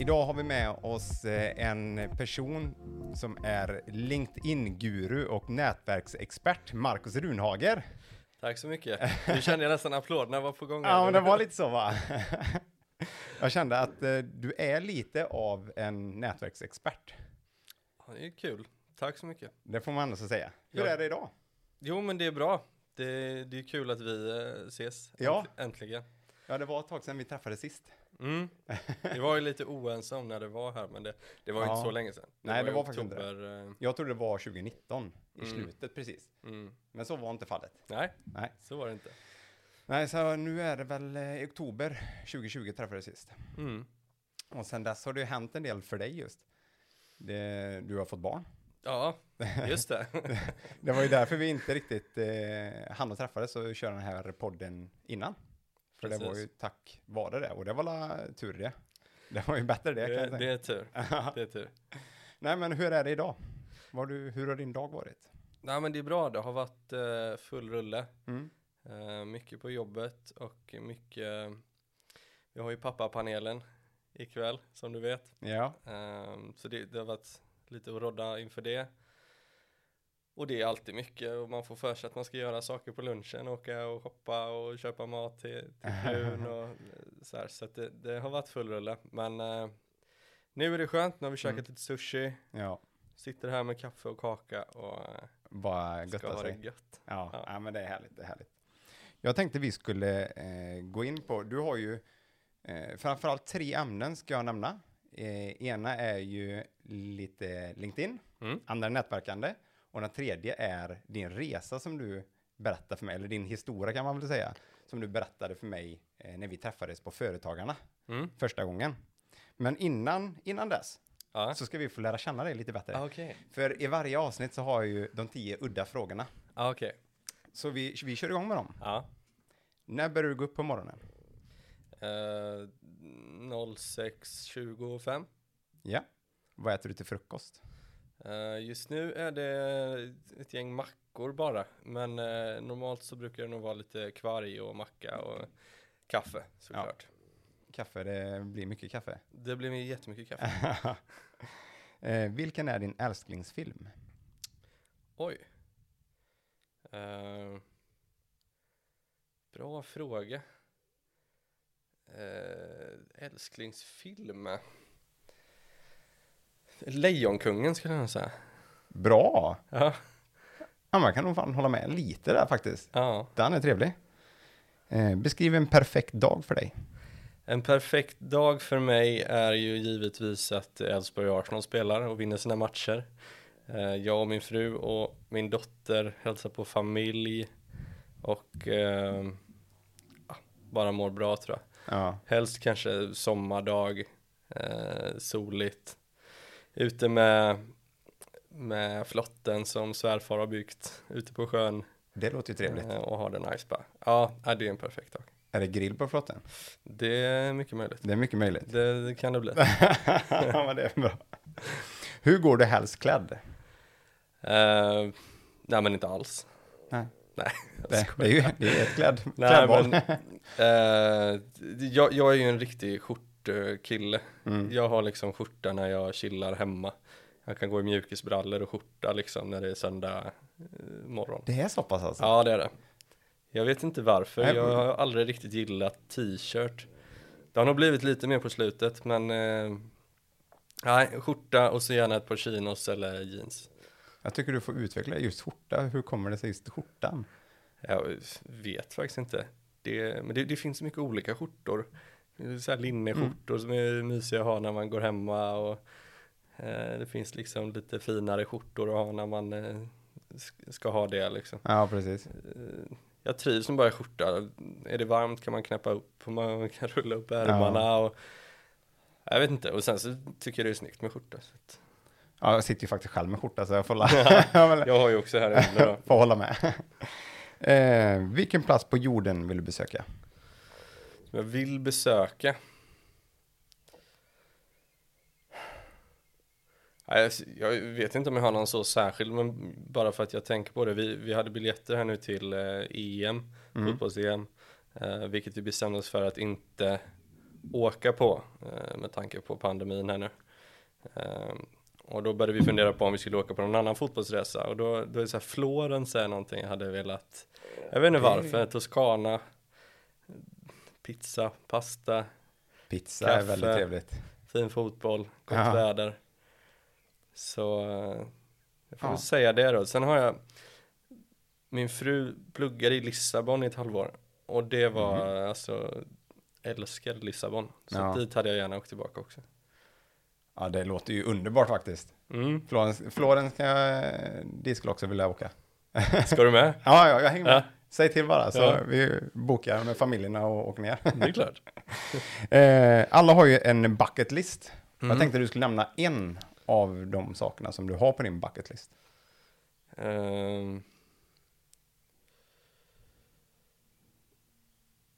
Idag har vi med oss eh, en person som är LinkedIn-guru och nätverksexpert, Marcus Runhager. Tack så mycket. Nu kände jag nästan applåderna var på gång. Ja, men det var lite så va? Jag kände att eh, du är lite av en nätverksexpert. Ja, det är kul. Tack så mycket. Det får man ändå säga. Hur Ja. är det idag? Jo, men det är bra. Det, det är kul att vi eh, ses. Ja. Änt- Äntligen. Ja, det var ett tag sedan vi träffades sist. Mm. Vi var ju lite oense om när det var här, men det, det var ju Ja. inte så länge sedan. Nej, det i var faktiskt inte oktober, eh, Jag trodde det var 2019, i Mm. slutet precis. Mm. Men så var inte fallet. Nej, Nej. så var det inte. Nej, så nu är det väl eh, i oktober 2020 träffades sist. Mm. Och sen dess har det ju hänt en del för dig just. Det, du har fått barn. Ja, just det. Det var ju därför vi inte riktigt eh, hann och träffades och köra den här podden innan. För det var Precis. ju tack vare det. Och det var la tur det. Det var ju bättre det, kan det, jag säga. det är tur. Det är tur. Nej men hur är det idag? Var du, hur har din dag varit? Nej, men det är bra. Det har varit eh, full rulle. Mm. Eh, mycket på jobbet och mycket. Vi har ju pappapanelen ikväll som du vet. Ja. Ehm, så det, det har varit lite att rodda inför det. Och det är alltid mycket och man får för sig att man ska göra saker på lunchen, åka och shoppa och köpa mat till, till frun och så här. Så att det, det har varit full rulle. Men eh, nu är det skönt, nu har vi käkat Mm. lite sushi, Ja. sitter här med kaffe och kaka och eh, Bara ska götta ha det sig. gött. Ja, ja. Ja. men det är härligt, det är härligt. Jag tänkte vi skulle eh, gå in på, du har ju eh, framförallt tre ämnen ska jag nämna. Eh, ena är ju lite LinkedIn, Mm. andra nätverkande och den tredje är din resa som du berättar för mig, eller din historia kan man väl säga, som du berättade för mig eh, när vi träffades på Företagarna Mm. första gången. Men innan, innan dess Ja, så ska vi få lära känna dig lite bättre. ah, okej. För i varje avsnitt så har jag ju de tio udda frågorna. Ah, okej. Så vi, vi kör igång med dem. Ja. När börjar du gå upp på morgonen? Eh, 06.25. Ja. Vad äter du till frukost? Eh, just nu är det ett gäng mackor bara, men eh, normalt så brukar det nog vara lite kvarg och macka och kaffe såklart. Kaffe, det blir mycket kaffe. Det blir jättemycket kaffe. eh, vilken är din älsklingsfilm? Oj. Eh, bra fråga. Eh, älsklingsfilm. Lejonkungen skulle jag nog säga. Bra! Ja. Ja, man kan nog fan hålla med lite där faktiskt. ja. Den är trevlig. Eh, beskriv en perfekt dag för dig. En perfekt dag för mig är ju givetvis att Elfsborg och Arsenal spelar och vinner sina matcher. Eh, Jag och min fru och min dotter hälsar på familj och eh, bara mår bra tror jag. Ja, Helst kanske sommardag, eh, soligt, ute med, med flotten som svärfar har byggt ute på sjön det låter ju trevligt. eh, och har det nice bara. Ja, det är en perfekt dag. Är det grill på flotten? Det är mycket möjligt. Det är mycket möjligt. Det, det kan det bli. ja, det är bra. Hur går du helst klädd? Uh, nej men inte alls. Nej. Nej, Det, det är ju det är ett klädd, Nej men, eh, jag, jag är ju en riktig skjortkille. Mm. Jag har liksom skjorta när jag chillar hemma. Jag kan gå i mjukisbrallor och skjorta liksom när det är söndag eh, morgon. Det är så pass alltså? Ja det är det. Jag vet inte varför, Nej, jag har aldrig riktigt gillat t-shirt. Det har nog blivit lite mer på slutet men eh, Nej, skjorta och så gärna ett par chinos eller jeans. Jag tycker du får utveckla just skjorta. Hur kommer det sig just skjortan? Jag vet faktiskt inte. Det, men det, det finns mycket olika skjortor. Så här linneskjortor som är mysiga att ha när man går hemma och eh, det finns liksom lite finare skjortor att ha när man eh, sk- ska ha det liksom. Ja, precis. Eh, jag trivs med bara i skjorta. Är det varmt kan man knäppa upp och man kan rulla upp ärmarna och Jag vet inte, och sen så tycker jag det är snyggt med skjorta. Så att, Ja, jag sitter ju faktiskt själv med skjorta så jag får, la- Ja, men- jag har ju också här under då. får hålla med. Eh, vilken plats på jorden vill du besöka? Som jag vill besöka. Ja, jag, vet inte om jag har någon så särskild, men bara för att jag tänker på det. Vi, vi hade biljetter här nu till eh, EM, Mm. fotbolls-EM, eh, vilket vi bestämde oss för att inte åka på eh, med tanke på pandemin här nu. Och då började vi fundera på om vi skulle åka på någon annan fotbollsresa och då, då är det så här, Florens är någonting jag hade velat, jag vet inte varför, Toscana, pizza, pasta, Pizza Kaffe. är väldigt trevligt. fin fotboll, gott Ja. väder. Så eh, jag får Ja. väl säga det då. Sen har jag min fru pluggade i Lissabon i ett halvår och det var alltså älskade Lissabon. Så Ja. dit hade jag gärna åkt tillbaka också. Ja, det låter ju underbart faktiskt. Mm. Florens, Florens kan jag, dit skulle också vilja åka. Ska du med? Ja, ja jag hänger med. Ja. Säg till bara så Ja. vi bokar med familjerna och åker ner. Det är klart. Eh, alla har ju en bucket list. Mm. Jag tänkte du skulle nämna en av de sakerna som du har på din bucket list. Ehm.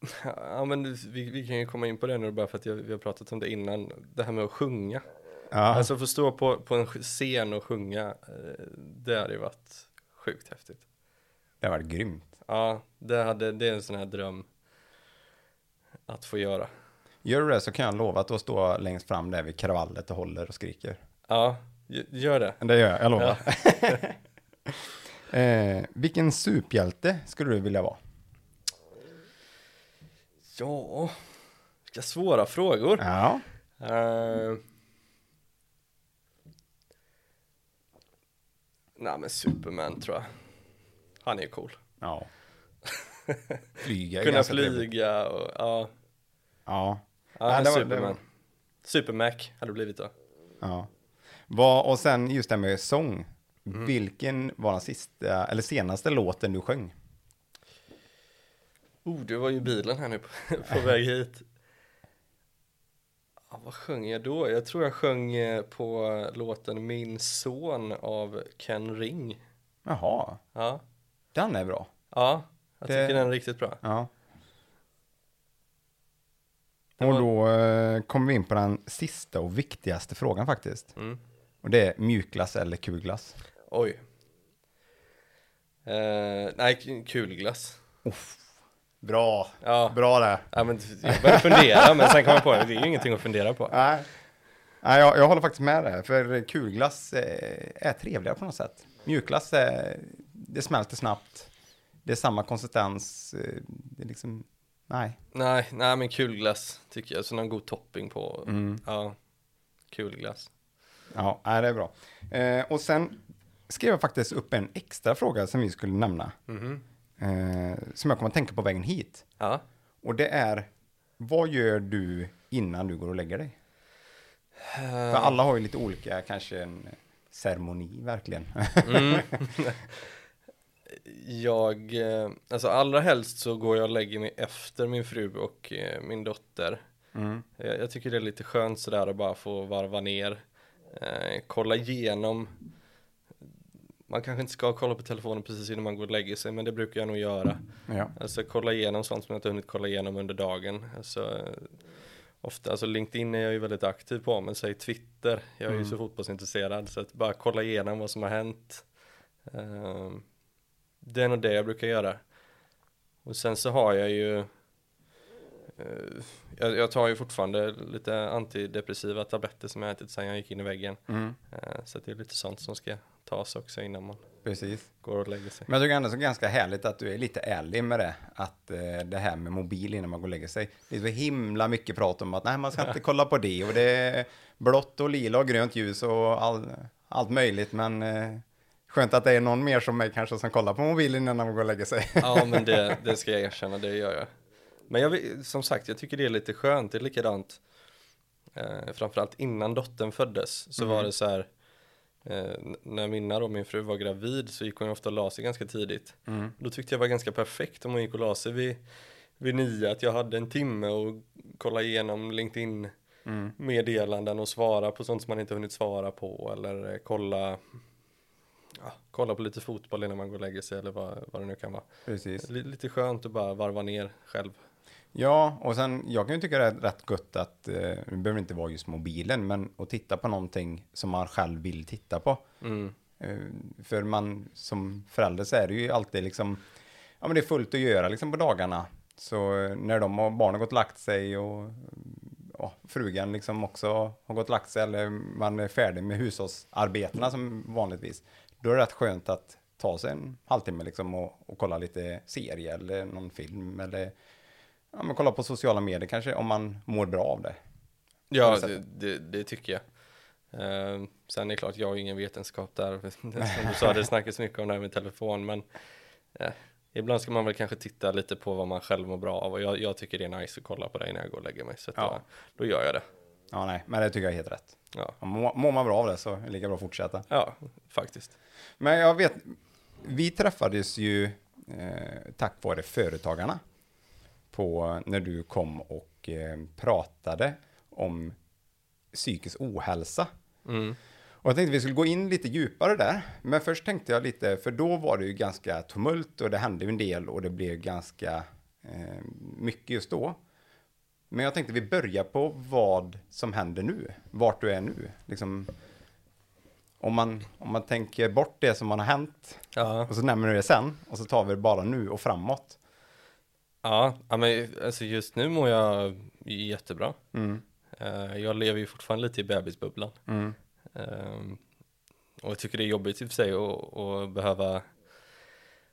Ja men vi, vi kan ju komma in på det nu bara för att jag, vi har pratat om det innan. Det här med att sjunga. Ja, Alltså få stå på, på en scen och sjunga, eh, det hade ju varit sjukt häftigt. det har varit grymt. Ja, det, hade, det är en sån här dröm att få göra. Gör du det så kan jag lova att då stå längst fram där vid kravallet och håller och skriker. Ja, gör det. Det gör jag, jag lovar. eh, vilken superhjälte skulle du vilja vara? Ja, vilka svåra frågor. Ja, Uh, Nej men Superman tror jag. Han är cool. ja. Flyga Kunna flyga och ja. Ja, Ja, Nej, det var- det Superman. var- Supermac hade det blivit då. ja. Vad, och sen just det här med sång. Mm. Vilken var den sista, eller senaste låten du sjöng? Oh, det var ju bilen här nu på, på väg hit. Ja, vad sjöng jag då? Jag tror jag sjöng eh, på låten Min son av Ken Ring. Jaha, Ja, den är bra. ja jag tycker den är riktigt bra. Ja. Det Och var- då eh, kommer vi in på den sista och viktigaste frågan faktiskt. Mm. Och det är mjukglass eller kulglass. Oj. Eh, nej, k- kulglass. Bra, Ja, bra det. ja men jag började fundera, men sen kom jag på det, det är ju ingenting att fundera på. Nej, Nej jag, jag håller faktiskt med där. För kulglass eh, är trevligare på något sätt. Mjukglass, är, det smälter snabbt. Det är samma konsistens. eh, Det är liksom, nej. Nej, nej men kulglass tycker jag, så någon god topping på. Mm. Ja, kulglass. Ja, nej, det är bra. Eh, och sen skrev jag faktiskt upp en extra fråga som vi skulle nämna. Mhm. Eh, som jag kommer att tänka på vägen hit. Ja. Och det är, vad gör du innan du går och lägger dig? För alla har ju lite olika, kanske en ceremoni verkligen. Mm. jag, eh, alltså allra helst så går jag och lägger mig efter min fru och eh, min dotter. Mm. Jag, jag tycker det är lite skönt sådär att bara få varva ner, eh, kolla igenom. Man kanske inte ska kolla på telefonen precis innan man går och lägger sig, men det brukar jag nog göra. Ja. Alltså kolla igenom sånt som jag inte hunnit kolla igenom under dagen. Alltså, ofta, alltså LinkedIn är jag ju väldigt aktiv på, men säg Twitter, jag är ju Mm. så fotbollsintresserad, så att bara kolla igenom vad som har hänt. Ehm, det är nog det jag brukar göra. Och sen så har jag ju, eh, jag, jag tar ju fortfarande lite antidepressiva tabletter som jag ätit sedan jag gick in i väggen. Mm. Eh, så det är lite sånt som ska tas också innan man Precis. går och lägger sig. Men jag tycker ändå så ganska härligt att du är lite ärlig med det. Att eh, det här med mobil innan man går och lägger sig. Det är så himla mycket prat om att nej, man ska inte kolla på det. Och det är blått och lila och grönt ljus och all, allt möjligt. Men skönt att det är någon mer som mig kanske som kollar på mobilen innan man går och lägger sig. Ja, men det, det ska jag erkänna, det gör jag. Men jag, som sagt, jag tycker det är lite skönt, det är likadant. Eh, framförallt innan dottern föddes så Mm. var det så här. Eh, när Minna då, min fru var gravid så gick hon ju ofta och la sig ganska tidigt. Mm. Då tyckte jag var ganska perfekt om hon gick och la sig vid, vid nio, att jag hade en timme och kolla igenom LinkedIn Mm. meddelanden och svara på sånt som man inte hunnit svara på eller eh, kolla ja, kolla på lite fotboll innan man går och lägger sig eller vad, vad det nu kan vara. Precis. L- lite skönt att bara varva ner själv. Ja, och sen jag kan ju tycka det är rätt gött att, eh, det behöver inte vara just mobilen, men att titta på någonting som man själv vill titta på. Mm. Eh, för man som förälder så är det ju alltid liksom, ja men det är fullt att göra liksom på dagarna. Så eh, när de och barnen gått och lagt sig och ja, frugan liksom också har gått och lagt sig eller man är färdig med hushållsarbetena som vanligtvis, då är det rätt skönt att ta sig en halvtimme liksom och, och kolla lite serie eller någon film eller ja, men kolla på sociala medier kanske om man mår bra av det. Ja, det det, det, tycker jag. Eh, sen är det klart, jag har ingen vetenskap där. Som du sa, det snackas mycket om det här med telefon, men eh, ibland ska man väl kanske titta lite på vad man själv mår bra av. Och jag, jag tycker det är nice att kolla på det innan jag går och lägger mig. Så Ja. då, då gör jag det. Ja, nej, men det tycker jag är helt rätt. Ja, Mår mår man bra av det så är det lika bra att fortsätta. ja faktiskt. Men jag vet, vi träffades ju eh, tack vare Företagarna på när du kom och eh, pratade om psykisk ohälsa. Mm. Och jag tänkte vi skulle gå in lite djupare där. Men först tänkte jag lite, för då var det ju ganska tumult och det hände ju en del och det blev ganska eh, mycket just då. Men jag tänkte vi börjar på vad som händer nu, vart du är nu. Liksom, om, man, om man tänker bort det som har hänt Ja, och så nämner du det sen och så tar vi det bara nu och framåt. ja, men alltså just nu mår jag jättebra. Mm, Eh, jag lever ju fortfarande lite i bebisbubblan. mm, Ehm, och jag tycker det är jobbigt i och för sig att, att behöva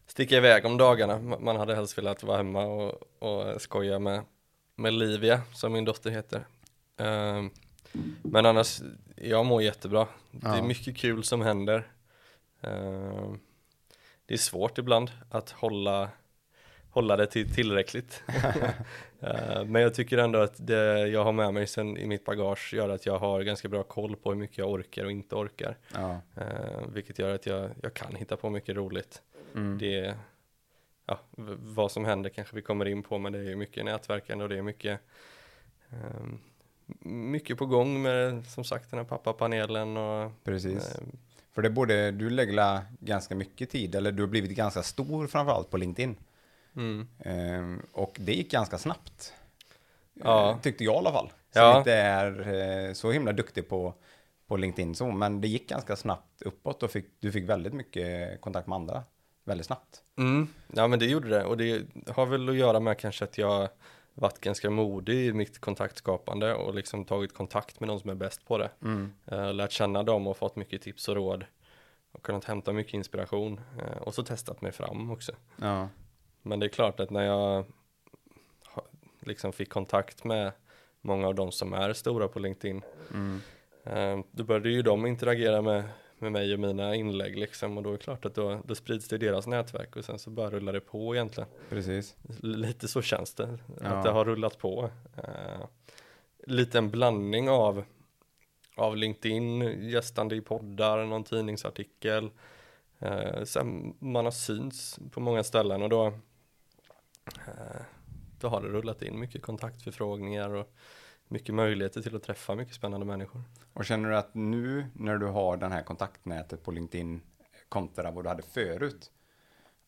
sticka iväg om dagarna. Ma- Man hade helst velat vara hemma och, och skoja med, med Livia, som min dotter heter. Ehm, men annars, jag mår jättebra. Det är Ja. mycket kul som händer. Ehm, det är svårt ibland att hålla, hålla det till tillräckligt. Eh, Men jag tycker ändå att det jag har med mig sen i mitt bagage gör att jag har ganska bra koll på hur mycket jag orkar och inte orkar. ja, Eh, vilket gör att jag, jag kan hitta på mycket roligt. mm, Det ja, vad som händer kanske vi kommer in på men det är mycket nätverkande och det är mycket ehm, mycket på gång med som sagt den här pappapanelen och precis. eh, För det borde, du lägger ganska mycket tid, eller du har blivit ganska stor framförallt på LinkedIn. mm, Ehm, och det gick ganska snabbt. Ja. Eh, tyckte jag i alla fall. Som Ja. inte är eh, så himla duktig på, på LinkedIn så, men det gick ganska snabbt uppåt och fick, du fick väldigt mycket kontakt med andra väldigt snabbt. Mm, ja men det gjorde det och det har väl att göra med kanske att jag varit ganska modig i mitt kontaktskapande och liksom tagit kontakt med de som är bäst på det. Mm. Eh, lärt känna dem och fått mycket tips och råd och kunnat hämta mycket inspiration eh, och så testat mig fram också. Ja. Men det är klart att när jag liksom fick kontakt med många av de som är stora på LinkedIn Mm. eh, då började ju de interagera med, med mig och mina inlägg liksom och då är det klart att då, då sprids det i deras nätverk och sen så bara rullar det på egentligen. Precis. Lite så känns det, Ja. att det har rullat på. Uh, lite en blandning av, av LinkedIn, gästande i poddar, någon tidningsartikel. Uh, sen man har syns på många ställen och då, eh, då har det rullat in mycket kontaktförfrågningar och mycket möjligheter till att träffa mycket spännande människor. Och känner du att nu när du har den här kontaktnätet på LinkedIn kontra vad du hade förut,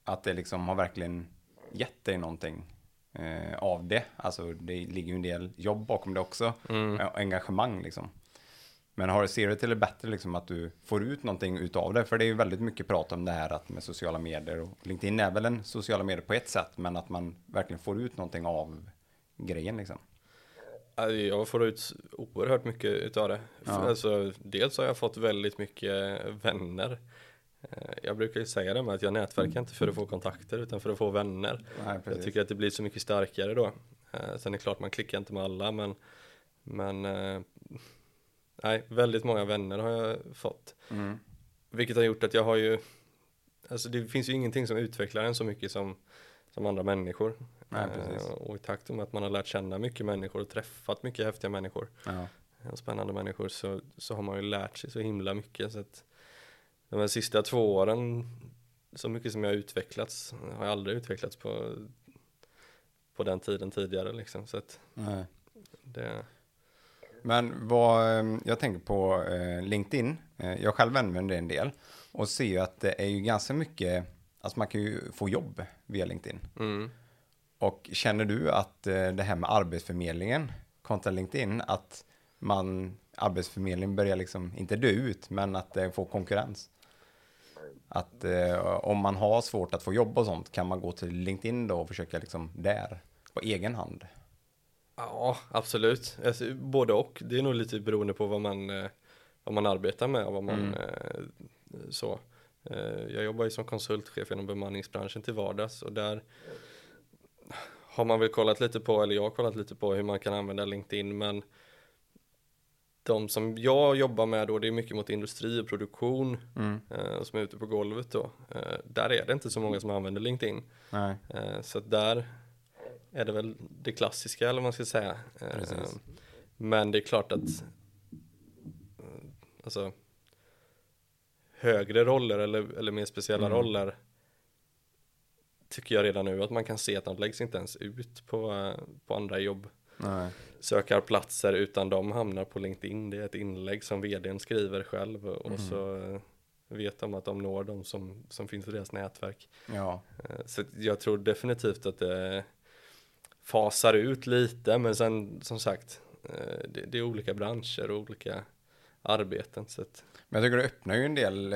att det liksom har verkligen gett dig någonting eh, av det? Alltså det ligger ju en del jobb bakom det också, Mm. engagemang liksom. Men har du, ser du till det bättre liksom att du får ut någonting utav det? För det är ju väldigt mycket prat om det här att med sociala medier och LinkedIn är väl en sociala medier på ett sätt, men att man verkligen får ut någonting av grejen liksom. Ja, Jag får ut oerhört mycket utav det. Ja. Alltså, dels har jag fått väldigt mycket vänner. Eh, Jag brukar ju säga det med att jag nätverkar inte för att få kontakter utan för att få vänner. Nej, Jag tycker att det blir så mycket starkare då. Eh, Sen är det klart man klickar inte med alla men Men eh, Nej, väldigt många vänner har jag fått. Mm. Vilket har gjort att jag har ju Alltså det finns ju ingenting som utvecklar en så mycket som Som andra människor. Nej, Eh, precis. Och i takt med att man har lärt känna mycket människor och träffat mycket häftiga människor Ja. och spännande människor så, så har man ju lärt sig så himla mycket så att de här sista två åren så mycket som jag har utvecklats har jag aldrig utvecklats på på den tiden tidigare liksom så att Nej. det Men vad, eh, jag tänker på eh, LinkedIn, eh, jag själv använder det en del och ser ju att det är ju ganska mycket, alltså man kan ju få jobb via LinkedIn. Mm. Och känner du att eh, det här med arbetsförmedlingen kontra LinkedIn, att man, arbetsförmedlingen börjar liksom, inte dö ut, men att det får konkurrens? Att eh, om man har svårt att få jobb och sånt, kan man gå till LinkedIn då och försöka liksom där, på egen hand? Ja, absolut. Alltså, både och. Det är nog lite beroende på vad man, eh, vad man arbetar med och vad man Mm. eh, så. Eh, jag jobbar ju som konsultchef inom bemanningsbranschen till vardags och där har man väl kollat lite på, eller jag har kollat lite på hur man kan använda LinkedIn, men de som jag jobbar med då, det är mycket mot industri och produktion Mm. eh, som är ute på golvet då. Eh, där är det inte så många som använder LinkedIn. Eh, så där är det väl det klassiska eller vad man ska säga. Eh, men det är klart att eh, alltså högre roller eller, eller mer speciella Mm. roller tycker jag redan nu att man kan se att de läggs inte ens ut på, eh, på andra jobb Nej. sökarplatser utan de hamnar på LinkedIn. Det är ett inlägg som vdn skriver själv och Mm. så eh, vet de att de når de som, som finns i deras nätverk. Ja. Eh, Så jag tror definitivt att det fasar ut lite men sen som sagt det, det är olika branscher och olika arbeten så att Men jag tycker det öppnar ju en del,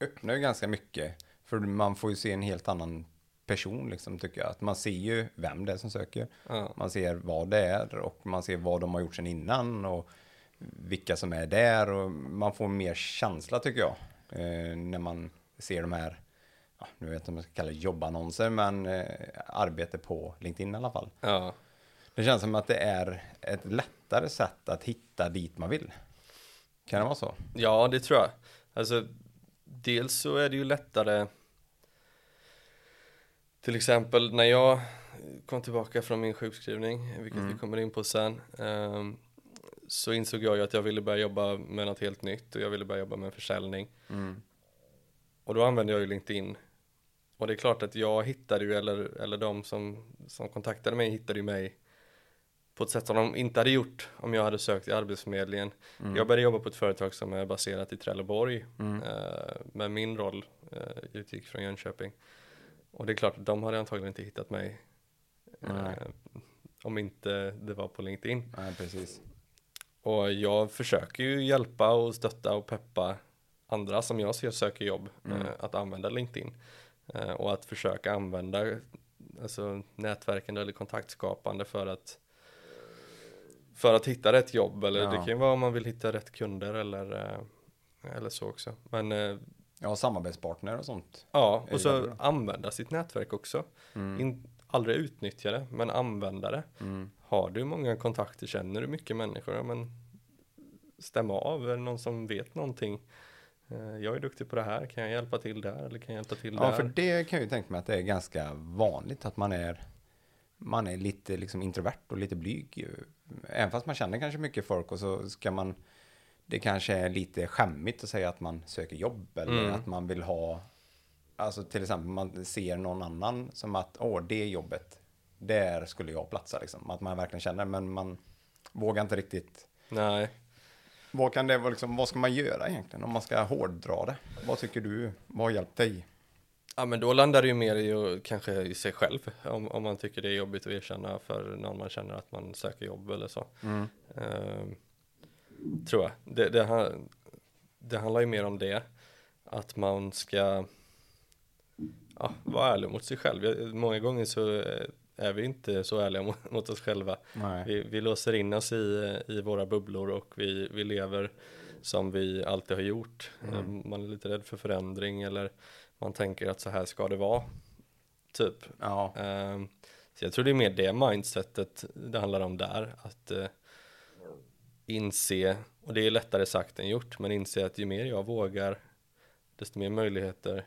öppnar ju ganska mycket. För man får ju se en helt annan person liksom tycker jag. Att man ser ju vem det är som söker. ja, Man ser vad det är och man ser vad de har gjort sedan innan och vilka som är där och man får mer känsla tycker jag. Eh, när man ser de här, ja, nu vet jag inte om jag ska kalla det jobbannonser, men eh, arbete på LinkedIn i alla fall. ja, Det känns som att det är ett lättare sätt att hitta dit man vill. Kan det vara så? ja det tror jag. Alltså dels så är det ju lättare till exempel när jag kom tillbaka från min sjukskrivning, vilket Mm. vi kommer in på sen, ehm, så insåg jag ju att jag ville börja jobba med något helt nytt och jag ville börja jobba med försäljning. Mm. Och då använde jag ju LinkedIn. Och det är klart att jag hittade ju, eller, eller de som, som kontaktade mig hittade ju mig på ett sätt som de inte hade gjort om jag hade sökt i Arbetsförmedlingen. Mm. Jag började jobba på ett företag som är baserat i Trelleborg, Mm. eh, men min roll eh, utgick från Jönköping. Och det är klart att de hade antagligen inte hittat mig eh, om inte det var på LinkedIn. Nej, precis. Och jag försöker ju hjälpa och stötta och peppa andra som jag ser söker jobb Mm. eh, att använda LinkedIn. Eh, och att försöka använda alltså, nätverkande eller kontaktskapande för att för att hitta rätt jobb eller Ja. det kan ju vara om man vill hitta rätt kunder eller eh, eller så också. Men eh, Ja, samarbetspartner och sånt. ja, och så använda sitt nätverk också. Mm. In, aldrig utnyttja det, men använda det. Mm. Har du många kontakter, känner du mycket människor, ja men stäm av, är det någon som vet någonting? Eh, Jag är duktig på det här, kan jag hjälpa till där eller kan jag hjälpa till Ja, där? för det kan jag ju tänka mig att det är ganska vanligt att man är man är lite liksom introvert och lite blyg. Även fast man känner kanske mycket folk och så ska man det kanske är lite skämmigt att säga att man söker jobb eller Mm. att man vill ha alltså till exempel man ser någon annan som att åh det jobbet där skulle jag platsa liksom. Att man verkligen känner men man vågar inte riktigt. Nej, vad kan det vara liksom vad ska man göra egentligen om man ska hårddra det? Vad tycker du? Vad har hjälpt dig? Ja men då landar det ju mer i kanske i sig själv om, om man tycker det är jobbigt att erkänna för någon man känner att man söker jobb eller så. mm. Ehm, tror jag. Det, det, det handlar ju mer om det. Att man ska ja, vara ärlig mot sig själv. Många gånger så är vi inte så ärliga mot, mot oss själva. Vi, vi låser in oss i, i våra bubblor och vi, vi lever som vi alltid har gjort. Mm. Ehm, Man är lite rädd för förändring eller man tänker att så här ska det vara. Typ. ja Ehm, så jag tror det är mer det mindsetet det handlar om där. Att eh, inse, och det är lättare sagt än gjort, men inse att ju mer jag vågar, desto mer möjligheter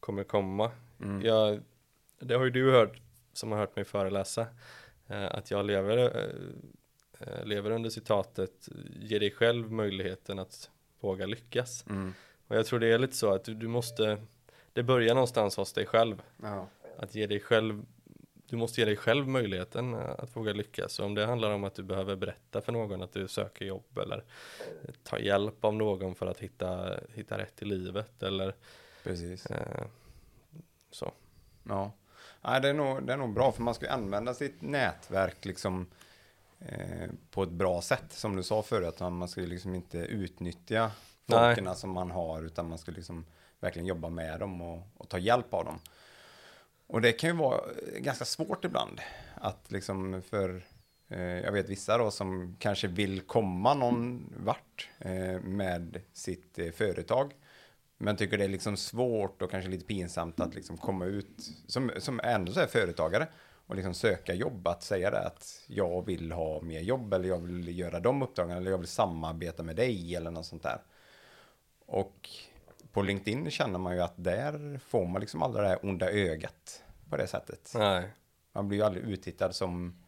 kommer komma. mm. Jag, det har ju du hört, som har hört mig föreläsa, eh, att jag lever, eh, eh, lever under citatet, ge dig själv möjligheten att våga lyckas. Mm. Och jag tror det är lite så att du, du måste, det börjar någonstans hos dig själv. Ja. Att ge dig själv du måste ge dig själv möjligheten eh, att våga lyckas. Så om det handlar om att du behöver berätta för någon att du söker jobb eller ta hjälp av någon för att hitta, hitta rätt i livet eller Precis. eh, så. Ja. Nej, det, är nog, det är nog bra för man ska ju använda sitt nätverk liksom eh, på ett bra sätt. Som du sa förut, att man ska ju liksom inte utnyttja folkerna som man har utan man ska liksom verkligen jobba med dem och, och ta hjälp av dem. Och det kan ju vara eh, ganska svårt ibland att liksom för eh, jag vet vissa då som kanske vill komma någon vart eh, med sitt eh, företag men tycker det är liksom svårt och kanske lite pinsamt att liksom komma ut som, som ändå så är företagare och liksom söka jobb att säga det att jag vill ha mer jobb eller jag vill göra de uppdragen eller jag vill samarbeta med dig eller något sånt där. Och på LinkedIn känner man ju att där får man liksom aldrig det här onda ögat på det sättet. Nej, Man blir ju aldrig uttittad som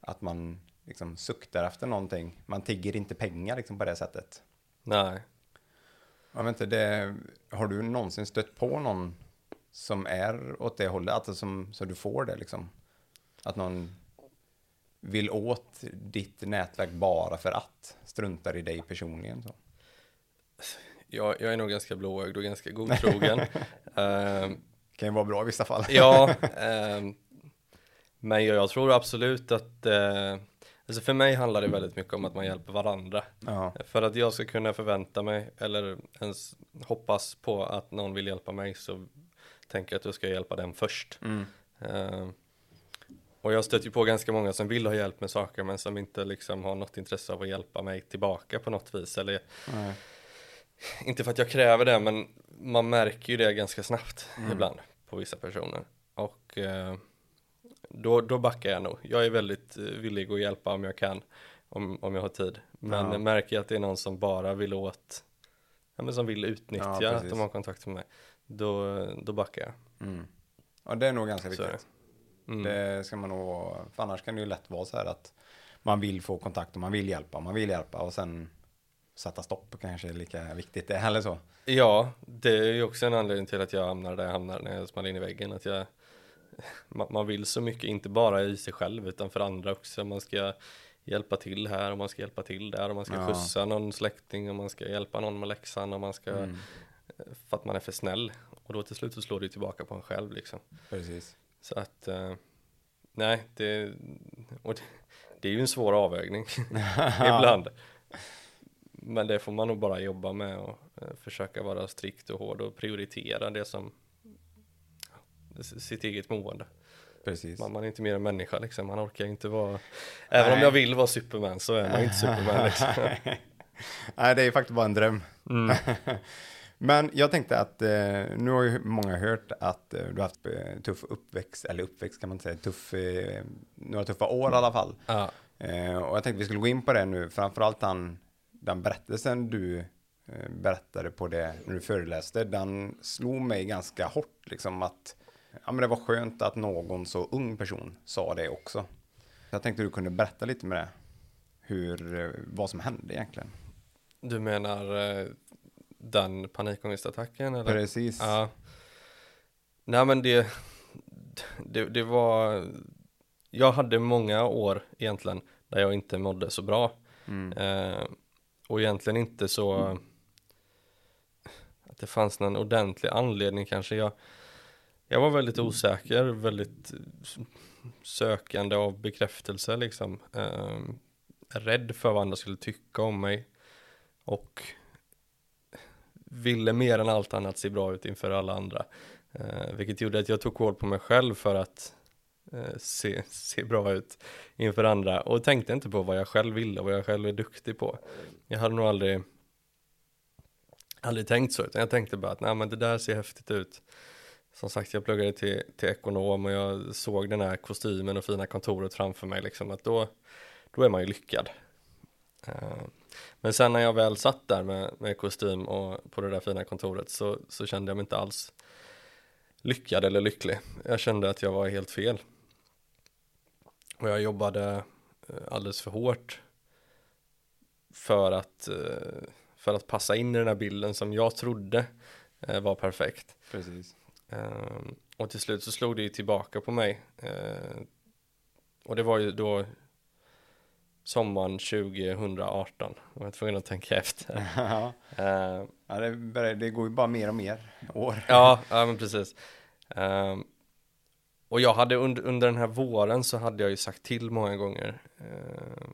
att man liksom suktar efter någonting. Man tigger inte pengar liksom på det sättet. nej. Jag vet inte, det, har du någonsin stött på någon som är åt det hållet, alltså som, så du får det liksom? Att någon vill åt ditt nätverk bara för att, struntar i dig personligen så? Jag, jag är nog ganska blåögd och ganska godtrogen. Ehm, Kan ju vara bra i vissa fall. Ja, ehm, men jag, jag tror absolut att eh, Alltså för mig handlar det väldigt mycket om att man hjälper varandra. Ja, För att jag ska kunna förvänta mig eller ens hoppas på att någon vill hjälpa mig så tänker jag att jag ska hjälpa den först. mm. Ehm, och jag stöter ju på ganska många som vill ha hjälp med saker men som inte liksom har något intresse av att hjälpa mig tillbaka på något vis. Eller Nej. Inte för att jag kräver det men man märker ju det ganska snabbt Mm. ibland på vissa personer. Och eh, då, då backar jag nog. Jag är väldigt eh, villig att hjälpa om jag kan. Om, om jag har tid. Men Ja. märker jag att det är någon som bara vill åt ja, men som vill utnyttja Ja, att de har kontakt med mig. Då, då backar jag. Mm. Ja, det är nog ganska viktigt. Mm. Det ska man nog, för annars kan det ju lätt vara så här att man vill få kontakt och man vill hjälpa, man vill hjälpa och sen sätta stopp kanske är lika viktigt. Det är heller så. Ja, det är ju också en anledning till att jag hamnar där jag hamnar när jag smäller in i väggen. Att jag, man, vill så mycket, inte bara i sig själv utan för andra också. Man ska hjälpa till här och man ska hjälpa till där och man ska Ja. skjutsa någon släkting och man ska hjälpa någon med läxan och man ska, Mm, för att man är för snäll. Och då till slut så slår det tillbaka på en själv liksom. precis. Så att, eh, nej, det, och det, det är ju en svår avvägning ibland. Men det får man nog bara jobba med och eh, försöka vara strikt och hård och prioritera det som sitt eget mående. Precis. Man, man är inte mer än människa liksom, man orkar inte vara, även om Nej. jag vill vara Superman så är man inte Superman liksom. Nej, det är faktiskt bara en dröm. Mm. Men jag tänkte att eh, nu har ju många hört att eh, du har haft eh, tuff uppväxt, eller uppväxt kan man inte säga, tuff, eh, några tuffa år i alla fall. Eh, och jag tänkte vi skulle gå in på det nu, framförallt den, den berättelsen du eh, berättade på det när du föreläste, den slog mig ganska hårt liksom att ja, men det var skönt att någon så ung person sa det också. Jag tänkte du kunde berätta lite med det, hur, eh, vad som hände egentligen. du menar eh, den panikångestattacken eller? Precis. Ja. Nej men det, det, det var, jag hade många år egentligen där jag inte mådde så bra. Mm. Eh, och egentligen inte så att det fanns någon ordentlig anledning kanske. Jag, jag var väldigt osäker, väldigt sökande av bekräftelse liksom. Eh, rädd för vad andra skulle tycka om mig. Och ville mer än allt annat se bra ut inför alla andra. Eh, vilket gjorde att jag tog koll på mig själv för att Eh, se, se bra ut inför andra och tänkte inte på vad jag själv ville och vad jag själv är duktig på. Jag hade nog aldrig aldrig tänkt så utan jag tänkte bara att nej men det där ser häftigt ut. Som sagt jag pluggade till, till ekonom och jag såg den här kostymen och fina kontoret framför mig liksom att då, då är man ju lyckad. Eh, men sen när jag väl satt där med, med kostym och på det där fina kontoret så, så kände jag mig inte alls lyckad eller lycklig. Jag kände att jag var helt fel. Och jag jobbade eh, alldeles för hårt för att, eh, för att passa in i den här bilden som jag trodde eh, var perfekt. Precis. Ehm, och till slut så slog det ju tillbaka på mig. Och det var ju då sommaren 2018. Jag var tvungen att tänka efter. ja, Ehm, ja det, går ju bara mer och mer år. ja, ja men precis. Ehm, och jag hade under, under den här våren så hade jag ju sagt till många gånger eh,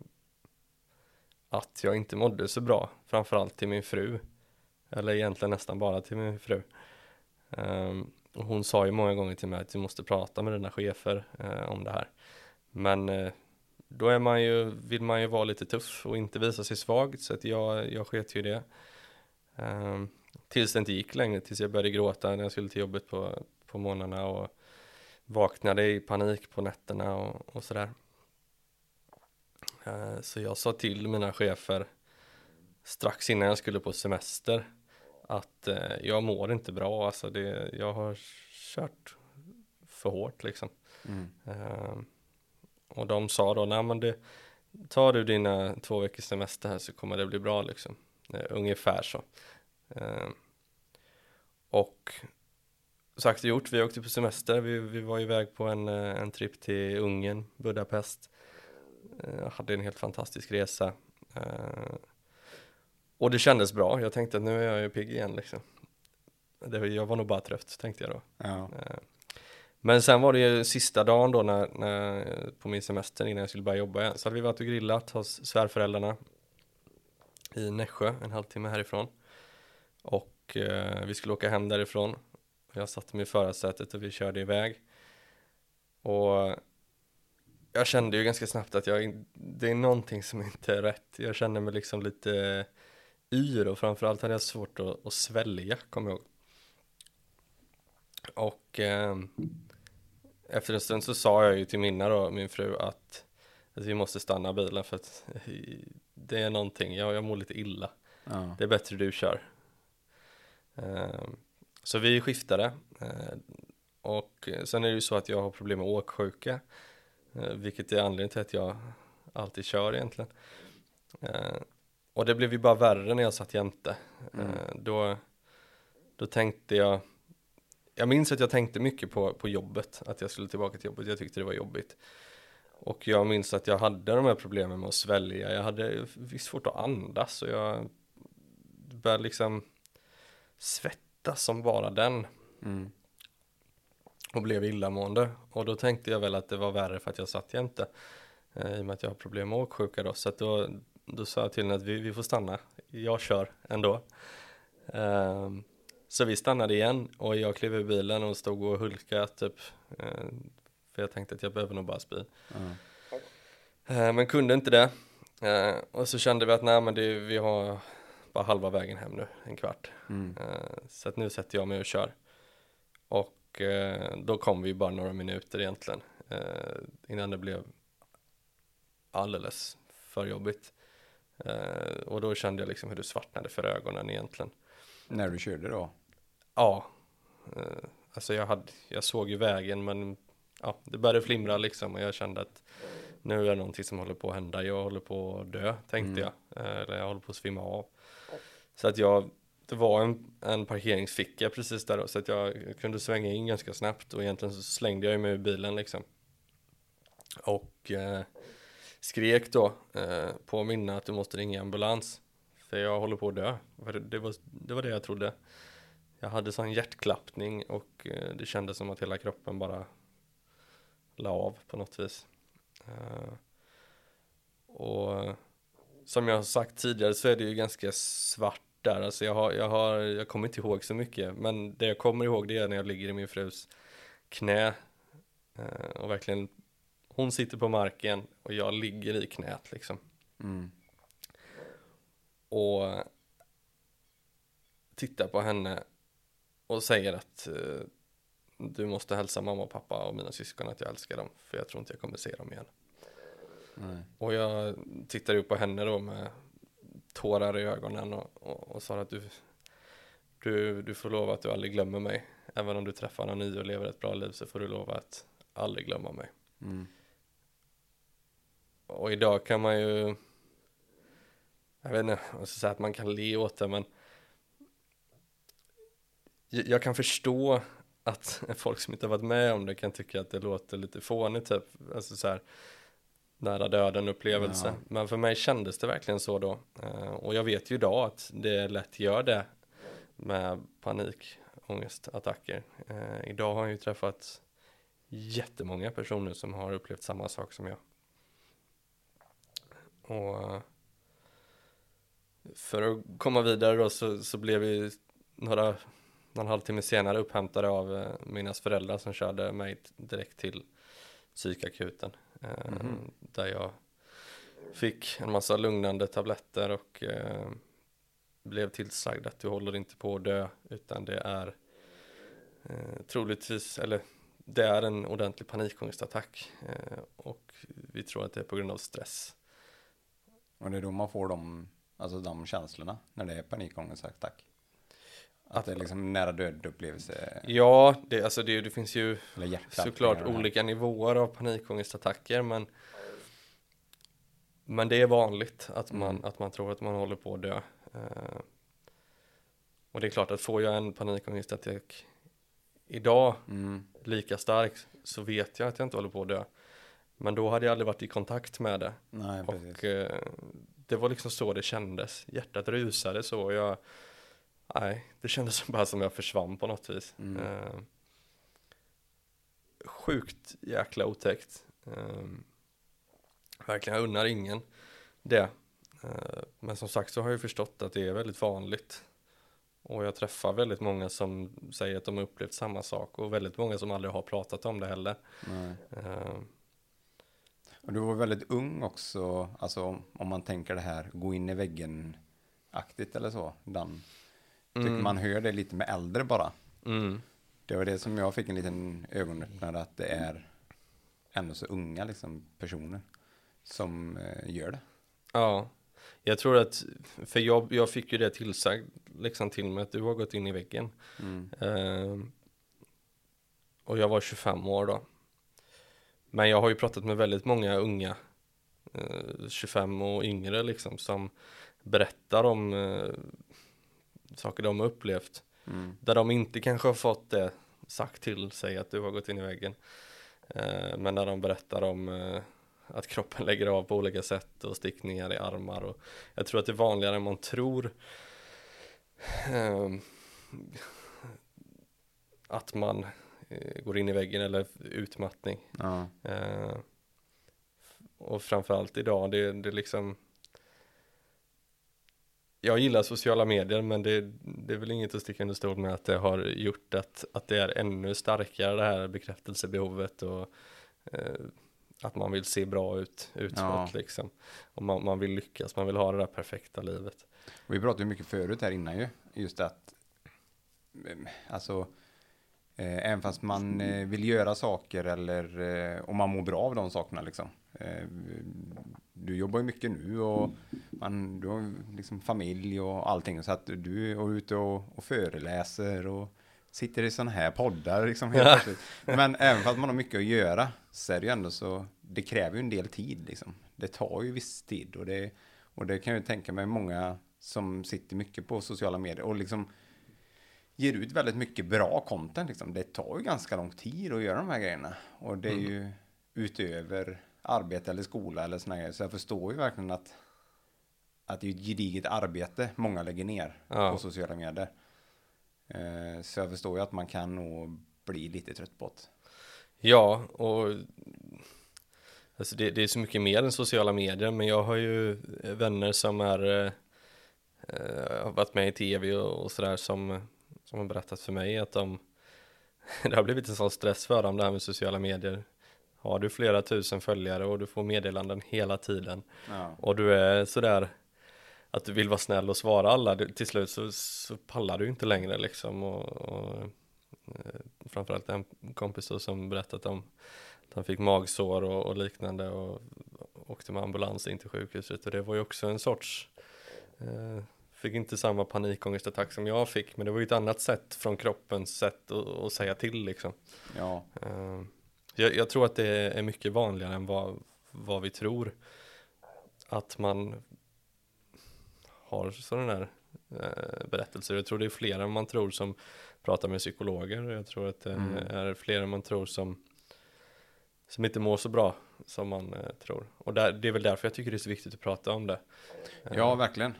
att jag inte mådde så bra, framförallt till min fru. Eller egentligen nästan bara till min fru. Eh, och hon sa ju många gånger till mig att du måste prata med dina chefer eh, om det här. Men eh, då är man ju, vill man ju vara lite tuff och inte visa sig svag, så att jag, jag sket ju i det. Ehm, tills det inte gick längre, tills jag började gråta när jag skulle till jobbet på, på morgnarna och vaknade i panik på nätterna och, och sådär. Eh, Så jag sa till mina chefer strax innan jag skulle på semester att eh, jag mår inte bra, alltså det, jag har kört för hårt liksom. Mm. Eh, Och de sa då, nej men det, tar du dina två veckors semester här så kommer det bli bra liksom. Ungefär så. Och sagt och gjort, vi åkte på semester, vi, vi var iväg på en, eh, en trip till Ungern, Budapest. Eh, hade en helt fantastisk resa. Eh, och det kändes bra, jag tänkte att nu är jag ju pigg igen liksom. Det, jag var nog bara trött tänkte jag då. Ja. Men sen var det ju sista dagen då när, när, på min semester innan jag skulle börja jobba igen. Så hade vi varit och grillat hos svärföräldrarna i Nässjö, en halvtimme härifrån. Och eh, vi skulle åka hem därifrån. Jag satte mig i förarsätet och vi körde iväg. Och jag kände ju ganska snabbt att jag, det är någonting som inte är rätt. Jag kände mig liksom lite yr och framförallt hade jag svårt att, att svälja, kommer jag ihåg. Och eh, efter en stund så sa jag ju till Minna då, min fru, att, att vi måste stanna bilen för att det är någonting, jag, jag mår lite illa. Ja. Det är bättre du kör. Eh, så vi skiftade. Eh, och sen är det ju så att jag har problem med åksjuka. Eh, vilket är anledningen till att jag alltid kör egentligen. Eh, och det blev ju bara värre när jag satt jämte. Mm. Då, då tänkte jag, jag minns att jag tänkte mycket på, på jobbet, att jag skulle tillbaka till jobbet, jag tyckte det var jobbigt. Och jag minns att jag hade de här problemen med att svälja, jag hade visst svårt att andas och jag började liksom svettas som bara den Mm. och blev illamående. Och då tänkte jag väl att det var värre för att jag satt jämte. Eh, I och med att jag har problem med åksjuka då. Så att då, då sa jag till henne att vi, vi får stanna. Jag kör ändå. Ehm, så vi stannade igen och jag klev ur bilen och stod och hulkade typ. Eh, för jag tänkte att jag behöver nog bara spy. Ja. Eh, men kunde inte det. Eh, och så kände vi att nej men det, vi har bara halva vägen hem nu, en kvart. Mm. Eh, Så att nu sätter jag mig och kör. Och eh, då kom vi bara några minuter egentligen. eh, Innan det blev alldeles för jobbigt. Och då kände jag liksom hur det svartnade för ögonen egentligen. När du körde då? Ja, alltså jag, hade, jag såg ju vägen men ja, det började flimra liksom och jag kände att nu är det någonting som håller på att hända. Jag håller på att dö tänkte Mm. jag. Eller jag håller på att svimma av. Så att jag, det var en, en parkeringsficka precis där då, så att jag kunde svänga in ganska snabbt och egentligen så slängde jag mig ur bilen liksom. Och eh, skrek då eh, på minne att du måste ringa ambulans. För jag håller på att dö. För det, det, var, det var det jag trodde. Jag hade sån hjärtklappning och eh, det kändes som att hela kroppen bara la av på något vis. Eh, och som jag har sagt tidigare så är det ju ganska svart där. Alltså jag, har, jag, har, jag kommer inte ihåg så mycket. Men det jag kommer ihåg det är när jag ligger i min frus knä. Eh, och verkligen, hon sitter på marken och jag ligger i knät liksom. Mm. Och tittar på henne och säger att eh, du måste hälsa mamma och pappa och mina syskon att jag älskar dem. För jag tror inte jag kommer se dem igen. Nej. Och jag tittar upp på henne då med tårar i ögonen och, och, och sa att du, du, du får lova att du aldrig glömmer mig. Även om du träffar någon ny och lever ett bra liv så får du lova att aldrig glömma mig. Mm. Och idag kan man ju, jag vet inte, jag ska säga att man kan le åt det men jag jag kan förstå att folk som inte har varit med om det kan tycka att det låter lite fånigt typ, alltså så här nära döden upplevelse. Ja. Men för mig kändes det verkligen så då. Eh, och jag vet ju idag att det lätt gör det med panikångestattacker. Eh, idag har jag ju träffat jättemånga personer som har upplevt samma sak som jag. Och eh, för att komma vidare då så, så blev vi några, någon halvtimme senare upphämtade av mina föräldrar som körde mig direkt till psykakuten. Mhm. Där jag fick en massa lugnande tabletter och eh, blev tillsagd att du håller inte på att dö utan det är eh, troligtvis, eller det är en ordentlig panikångestattack eh, och vi tror att det är på grund av stress. Och det är då man får de, alltså de känslorna när det är panikångestattack. Att det är liksom nära död upplevelse. Ja, det, alltså det, det finns ju såklart olika nivåer av panikångestattacker men men det är vanligt att man, Mm. att man tror att man håller på att dö. Eh, och det är klart att får jag en panikångestattack idag Mm. lika stark så vet jag att jag inte håller på att dö. Men då hade jag aldrig varit i kontakt med det. Nej. Och eh, det var liksom så det kändes. Hjärtat rusade så jag Nej, det kändes bara som jag försvann på något vis. Mm. Eh, sjukt jäkla otäckt. Eh, verkligen, jag unnar ingen det. Eh, men som sagt så har jag förstått att det är väldigt vanligt. Och jag träffar väldigt många som säger att de har upplevt samma sak och väldigt många som aldrig har pratat om det heller. Nej. Eh, Och du var väldigt ung också, alltså om man tänker det här, gå in i väggen-aktigt eller så. Den, tycker Mm. man hör det lite med äldre bara. mm. Det var det som jag fick en liten ögonöppnare att det är ändå så unga liksom, personer som eh, gör det. Ja, jag tror att, för jag, jag fick ju det tillsagt liksom till mig att du har gått in i väggen. Mm. Ehm, och jag var 25 år då. Men jag har ju pratat med väldigt många unga, eh, 25 och yngre liksom, som berättar om eh, saker de har upplevt. Mm. Där de inte kanske har fått det sagt till sig att du har gått in i väggen. Eh, men när de berättar om eh, att kroppen lägger av på olika sätt och stickningar i armar. Och jag tror att det är vanligare än man tror. Ehm, att man eh, går in i väggen eller utmattning. Ja. Eh, och framförallt idag, det, det är liksom Jag gillar sociala medier men det, det är väl inget att sticka under stol med att det har gjort att, att det är ännu starkare det här bekräftelsebehovet och eh, att man vill se bra ut utåt Ja. liksom. Och man, man vill lyckas, man vill ha det där perfekta livet. Och vi pratade ju mycket förut här innan ju, just att, eh, alltså, även fast man eh, vill göra saker eller eh, om man mår bra av de sakerna liksom. Eh, du jobbar ju mycket nu och man, du har liksom familj och allting så att du är ute och, och föreläser och sitter i sådana här poddar liksom helt plötsligt. Men även fast man har mycket att göra så är det ju ändå så, det kräver ju en del tid liksom. Det tar ju viss tid och det, och det kan jag ju tänka mig många som sitter mycket på sociala medier och liksom ger ut väldigt mycket bra content liksom. Det tar ju ganska lång tid att göra de här grejerna och det är Mm. ju utöver arbete eller skola eller såna grejer. Så jag förstår ju verkligen att att det är ett gediget arbete många lägger ner Ja. på sociala medier. Eh, så jag förstår ju att man kan nog bli lite trött på det. Ja, och alltså det, det är så mycket mer än sociala medier, men jag har ju vänner som är eh, eh, har varit med i tv och, och sådär som, som har berättat för mig att de det har blivit en sån stress för dem det här med sociala medier. Har du flera tusen följare och du får meddelanden hela tiden Ja. och du är sådär att du vill vara snäll och svara alla, du- till slut så, så pallar du inte längre liksom och, och eh, framförallt en kompis då som berättat om att han fick magsår och, och liknande och åkte med ambulans in till sjukhuset och det var ju också en sorts eh, fick inte samma panikångestattack som jag fick men det var ju ett annat sätt från kroppens sätt att, att säga till liksom ja. Eh, jag, jag tror att det är mycket vanligare än vad, vad vi tror. Att man har sådana där eh, berättelser. Jag tror det är fler än man tror som pratar med psykologer. Jag tror att det Mm. är fler än man tror som, som inte mår så bra som man eh, tror. Och där, det är väl därför jag tycker det är så viktigt att prata om det. Ja, verkligen.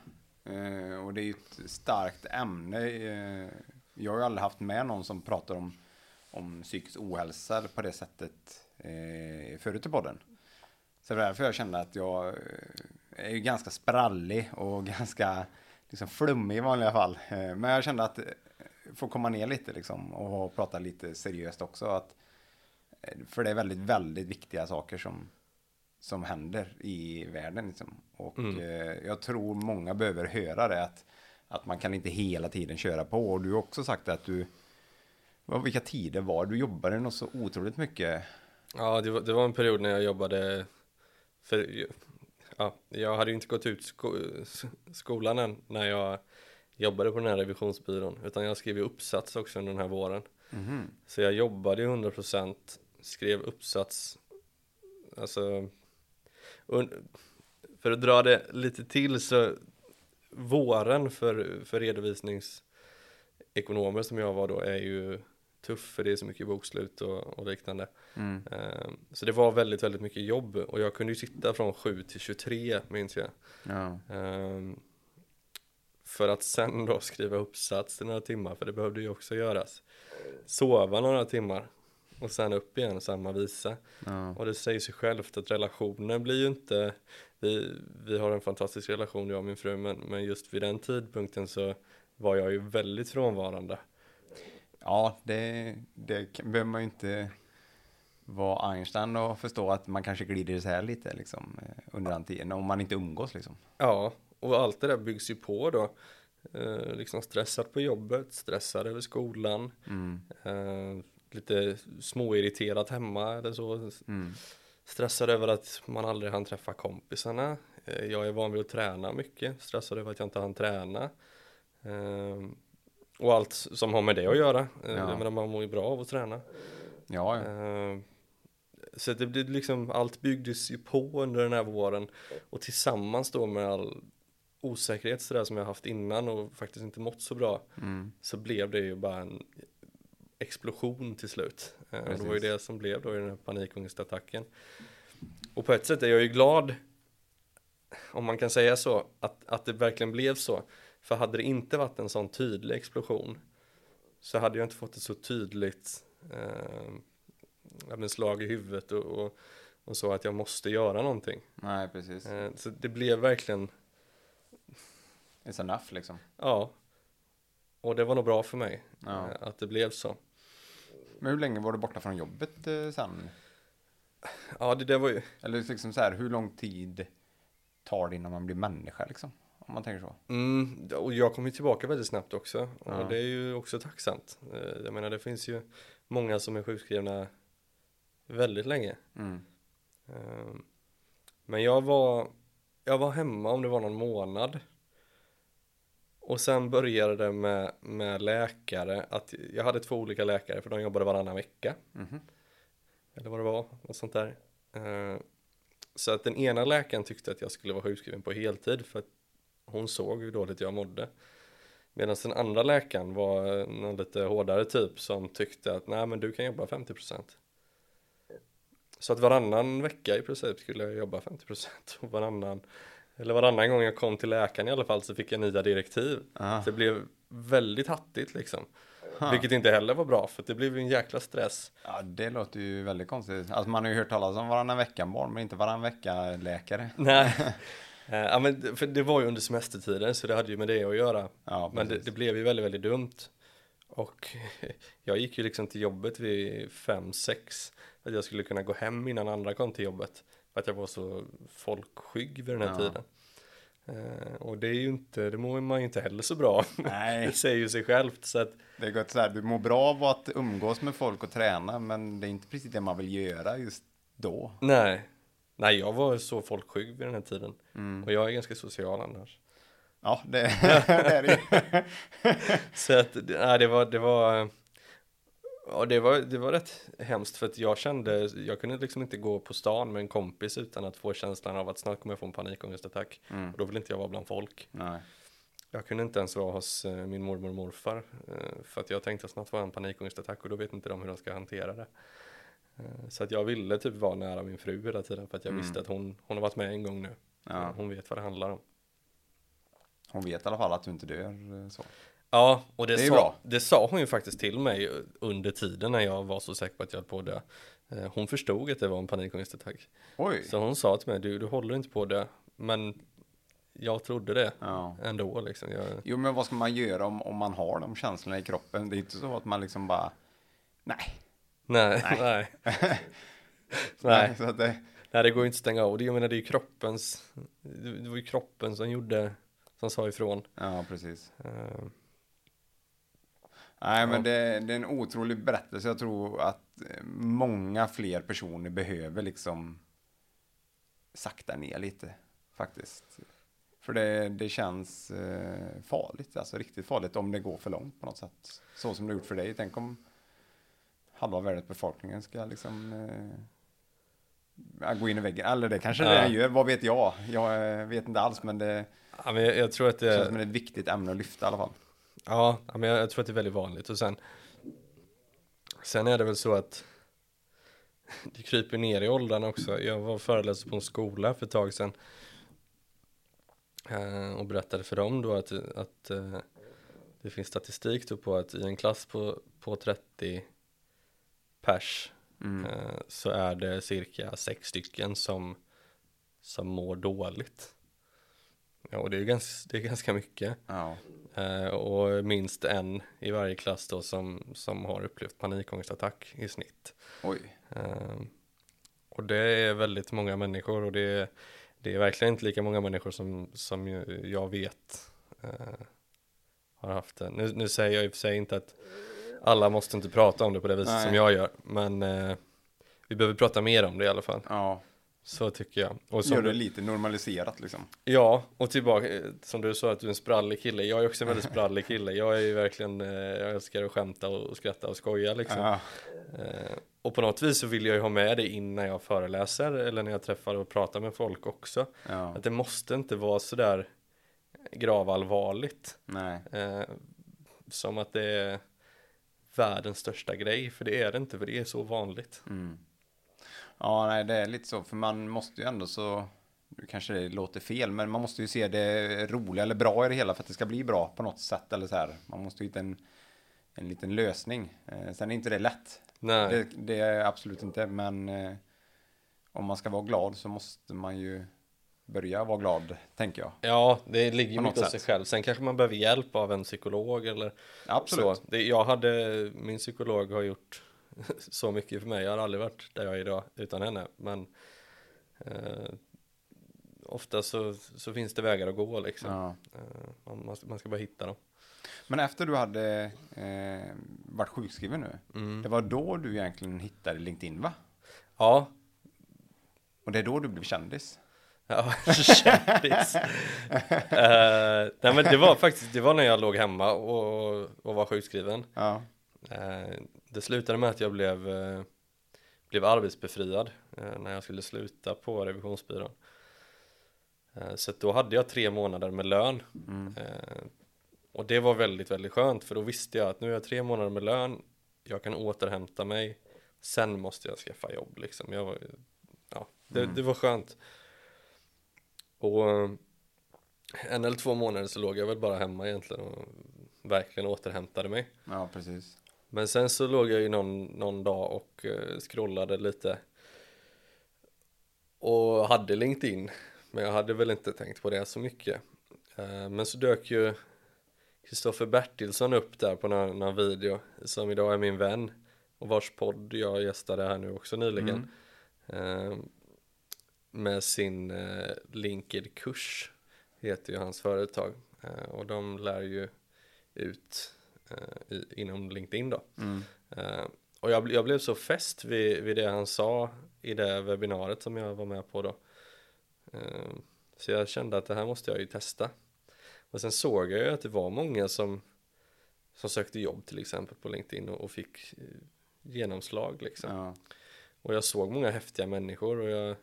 Eh, och det är ju ett starkt ämne. Eh, jag har ju aldrig haft med någon som pratar om, om psykisk ohälsa på det sättet eh, förut i podden. Så det var därför jag kände att jag eh, är ju ganska sprallig och ganska liksom, flummig i vanliga fall. Eh, men jag kände att eh, få komma ner lite liksom, och prata lite seriöst också. Att, eh, för det är väldigt, väldigt viktiga saker som, som händer i världen. Liksom. Och Mm. eh, jag tror många behöver höra det. Att, att man kan inte hela tiden köra på. Och du har också sagt att du, vad- vilka tider var? Du jobbade nog så otroligt mycket. Ja, det var, det var en period när jag jobbade för ja, jag hade ju inte gått ut sko skolan än när jag jobbade på den här revisionsbyrån utan jag skrev ju uppsats också under den här våren. Mhm. Så jag jobbade ju 100% skrev uppsats alltså un- för att dra det lite till så våren för, för redovisningsekonomer som jag var då är ju tuff för det är så mycket bokslut och, och liknande. Mm. Ehm, Så det var väldigt, väldigt mycket jobb och jag kunde ju sitta från 7 till 23 minns jag. Ja. Ehm, För att sen då skriva uppsats i några timmar, för det behövde ju också göras. Sova några timmar och sen upp igen samma visa. Ja. Och det säger sig självt att relationen blir ju inte, vi, vi har en fantastisk relation jag och min fru, men, men just vid den tidpunkten så var jag ju väldigt frånvarande. Ja, det, det behöver man ju inte vara Einstein och förstå att man kanske glider isär lite liksom eh, under den tiden om man inte umgås liksom. Ja, och allt det där byggs ju på då. Eh, liksom stressad på jobbet, stressad över skolan, Mm. eh, lite småirriterat hemma eller så. Mm. Stressad över att man aldrig hann träffa kompisarna. Eh, jag är van vid att träna mycket, stressad över att jag inte hann träna. Eh, och allt som har med det att göra. Eh, Ja. Jag menar, man mår ju bra av att träna. Ja, ja. Eh, Så det blir liksom, allt byggdes ju på under den här våren och tillsammans då med all osäkerhet sådär som jag haft innan och faktiskt inte mått så bra Mm. så blev det ju bara en explosion till slut. Eh, Och det var ju Precis. det som blev då i den här panikångestattacken. Och på ett sätt är jag ju glad, om man kan säga så, att, att det verkligen blev så. För hade det inte varit en sån tydlig explosion så hade jag inte fått ett så tydligt eh, slag i huvudet och, och, och så att jag måste göra någonting. Nej, precis. Eh, så det blev verkligen, It's enough liksom. ja. Och det var nog bra för mig Ja. eh, att det blev så. Men hur länge var du borta från jobbet eh, sen? Ja, det där var ju, Eller liksom så här, hur lång tid tar det innan man blir människa liksom? Om man tänker så. Mm, och jag kom ju tillbaka väldigt snabbt också och Ja. det är ju också tacksamt. Eh, Jag menar det finns ju många som är sjukskrivna väldigt länge. Mm. Eh, Men jag var, jag var hemma om det var någon månad. Och sen började det med, med läkare, att jag hade två olika läkare för de jobbade varannan vecka. Mhm. Eller vad det var, något sånt där. Eh, Så att den ena läkaren tyckte att jag skulle vara sjukskriven på heltid för att hon såg hur dåligt jag mådde. Medan den andra läkaren var någon lite hårdare typ som tyckte att nej men du kan jobba 50%. Så att varannan vecka i princip skulle jag jobba 50% och varannan eller varannan gång jag kom till läkaren i alla fall så fick jag nya direktiv. Ah. Det blev väldigt hattigt liksom. Ha. Vilket inte heller var bra för det blev ju en jäkla stress. Ja, det låter ju väldigt konstigt. Alltså man har ju hört talas om varannan vecka-barn, men inte varannan vecka-läkare. Nej. Eh, Ja men för det var ju under semestertiden så det hade ju med det att göra. Ja, Men det, det blev ju väldigt, väldigt dumt. Och jag gick ju liksom till jobbet vid fem sex Att jag skulle kunna gå hem innan andra kom till jobbet. Att jag var så folkskygg vid den här Ja. tiden. Eh, och det är ju inte, det mår man ju inte heller så bra. Nej. det säger ju sig självt. Så att, Det är gott så här, du mår bra av att umgås med folk och träna, men det är inte precis det man vill göra just då. nej. Nej, jag var så folkskygg vid den här tiden. Mm. Och jag är ganska social annars. Ja, det, det är det ju. Så att, nej, det var, det var, ja, det var, det var rätt hemskt för att jag kände, jag kunde liksom inte gå på stan med en kompis utan att få känslan av att snart kommer jag få en panikångestattack. Mm. Och då vill inte jag vara bland folk. Nej. jag kunde inte ens vara hos eh, min mormor och morfar eh, för att jag tänkte snart få en panikångestattack och då vet inte de hur de ska hantera det. Eh, så att jag ville typ vara nära min fru hela tiden för att jag Mm. visste att hon, hon har varit med en gång nu. Ja. Hon vet vad det handlar om. Hon vet i alla fall att du inte dör så. Ja, och det, Det sa, det sa hon ju faktiskt till mig under tiden när jag var så säker på att jag höll på att dö. Hon förstod att det var en panikångestattack. Oj! Så hon sa till mig, du, du håller inte på det. Men jag trodde det Ja. ändå liksom. Jag, Jo, men vad ska man göra om, om man har de känslorna i kroppen? Det är inte så att man liksom bara, nej. nej, nej. nej. Så att det, Nej, det går ju inte att stänga av. Det, jag menar, det är ju kroppens, det var ju kroppen som gjorde, som sa ifrån. ja, precis. Eh, Nej, men det, det är en otrolig berättelse. Jag tror att eh, många fler personer behöver liksom sakta ner lite, faktiskt. För det, det känns eh, farligt, alltså riktigt farligt om det går för långt på något sätt. Så som det gjort för dig. Tänk om halva världens befolkningen ska liksom eh, gå in i väggen. Eller det kanske det Ja. redan gör, vad vet jag? Jag eh, vet inte alls, men det ja, men jag, jag tror att känns det, som ett viktigt ämne att lyfta i alla fall. Ja, men jag, jag tror att det är väldigt vanligt. Och sen, sen är det väl så att det kryper ner i åldrarna också. Jag var föreläsare på en skola för ett tag sedan. eh, Och berättade för dem då att, att eh, det finns statistik då på att i en klass på, på 30 pers Mm. eh, så är det cirka sex stycken som, som mår dåligt. Ja, och det är, ganska, det är ganska mycket. Ja. Eh, och minst en i varje klass då som, som har upplevt panikångestattack i snitt. Oj. Eh, och det är väldigt många människor och det är, det är verkligen inte lika många människor som, som jag vet eh, har haft det. Nu, nu säger jag i och för sig inte att alla måste inte prata om det på det viset Nej. som jag gör, men eh, vi behöver prata mer om det i alla fall. Ja, Så tycker jag. Och som gör det lite normaliserat liksom. ja, och tillbaka, eh, som du sa att du är en sprallig kille. Jag är också en väldigt sprallig kille. Jag är ju verkligen, eh, jag älskar att skämta och skratta och skoja liksom. Ja, Eh, och på något vis så vill jag ju ha med det in när jag föreläser eller när jag träffar och pratar med folk också. ja, Att det måste inte vara sådär gravallvarligt. nej, som att det är världens största grej. För det är det inte, för det är så vanligt. mm. Ja, nej, det är lite så, för man måste ju ändå så, nu kanske det låter fel, men man måste ju se det roliga eller bra i det hela för att det ska bli bra på något sätt eller så här. Man måste hitta en, en liten lösning. Eh, sen är inte det lätt. Nej, Det, det är absolut inte, men eh, om man ska vara glad så måste man ju börja vara glad, tänker jag. ja, det ligger ju mycket hos sig själv. Sen kanske man behöver hjälp av en psykolog eller Absolut. så. Det, jag hade, min psykolog har gjort så mycket för mig. Jag har aldrig varit där jag är idag utan henne. Men eh, ofta så, så finns det vägar att gå liksom. Ja. Eh, man, man, ska, bara hitta dem. Men efter du hade eh, varit sjukskriven nu, Mm. det var då du egentligen hittade LinkedIn va? Ja, Och det är då du blev kändis? Ja, kändis. uh, nej men det var faktiskt, det var när jag låg hemma och, och var sjukskriven. Ja. Eh, det slutade med att jag blev, eh, blev arbetsbefriad eh, när jag skulle sluta på revisionsbyrån. Eh, så då hade jag tre månader med lön. Mm. Och det var väldigt, väldigt skönt för då visste jag att nu är jag tre månader med lön. Jag kan återhämta mig. Sen måste jag skaffa jobb liksom. Jag ja, det, Mm. det var skönt. Och en eller två månader så låg jag väl bara hemma egentligen och verkligen återhämtade mig. ja, precis. Men sen så låg jag ju någon, någon dag och eh, scrollade lite. Och hade LinkedIn men jag hade väl inte tänkt på det så mycket. Eh, men så dök ju Kristoffer Bertilsson upp där på någon, någon video som idag är min vän och vars podd jag gästade här nu också nyligen. Eh, med sin Linked-kurs heter ju hans företag. Och de lär ju ut i, inom LinkedIn då. Mm. Eh, och jag, jag blev så fäst vid, vid det han sa i det webbinariet som jag var med på då. Eh, så jag kände att det här måste jag ju testa. Och sen såg jag ju att det var många som, som sökte jobb till exempel på LinkedIn och, och fick eh, genomslag liksom. Ja. Och jag såg många häftiga människor och jag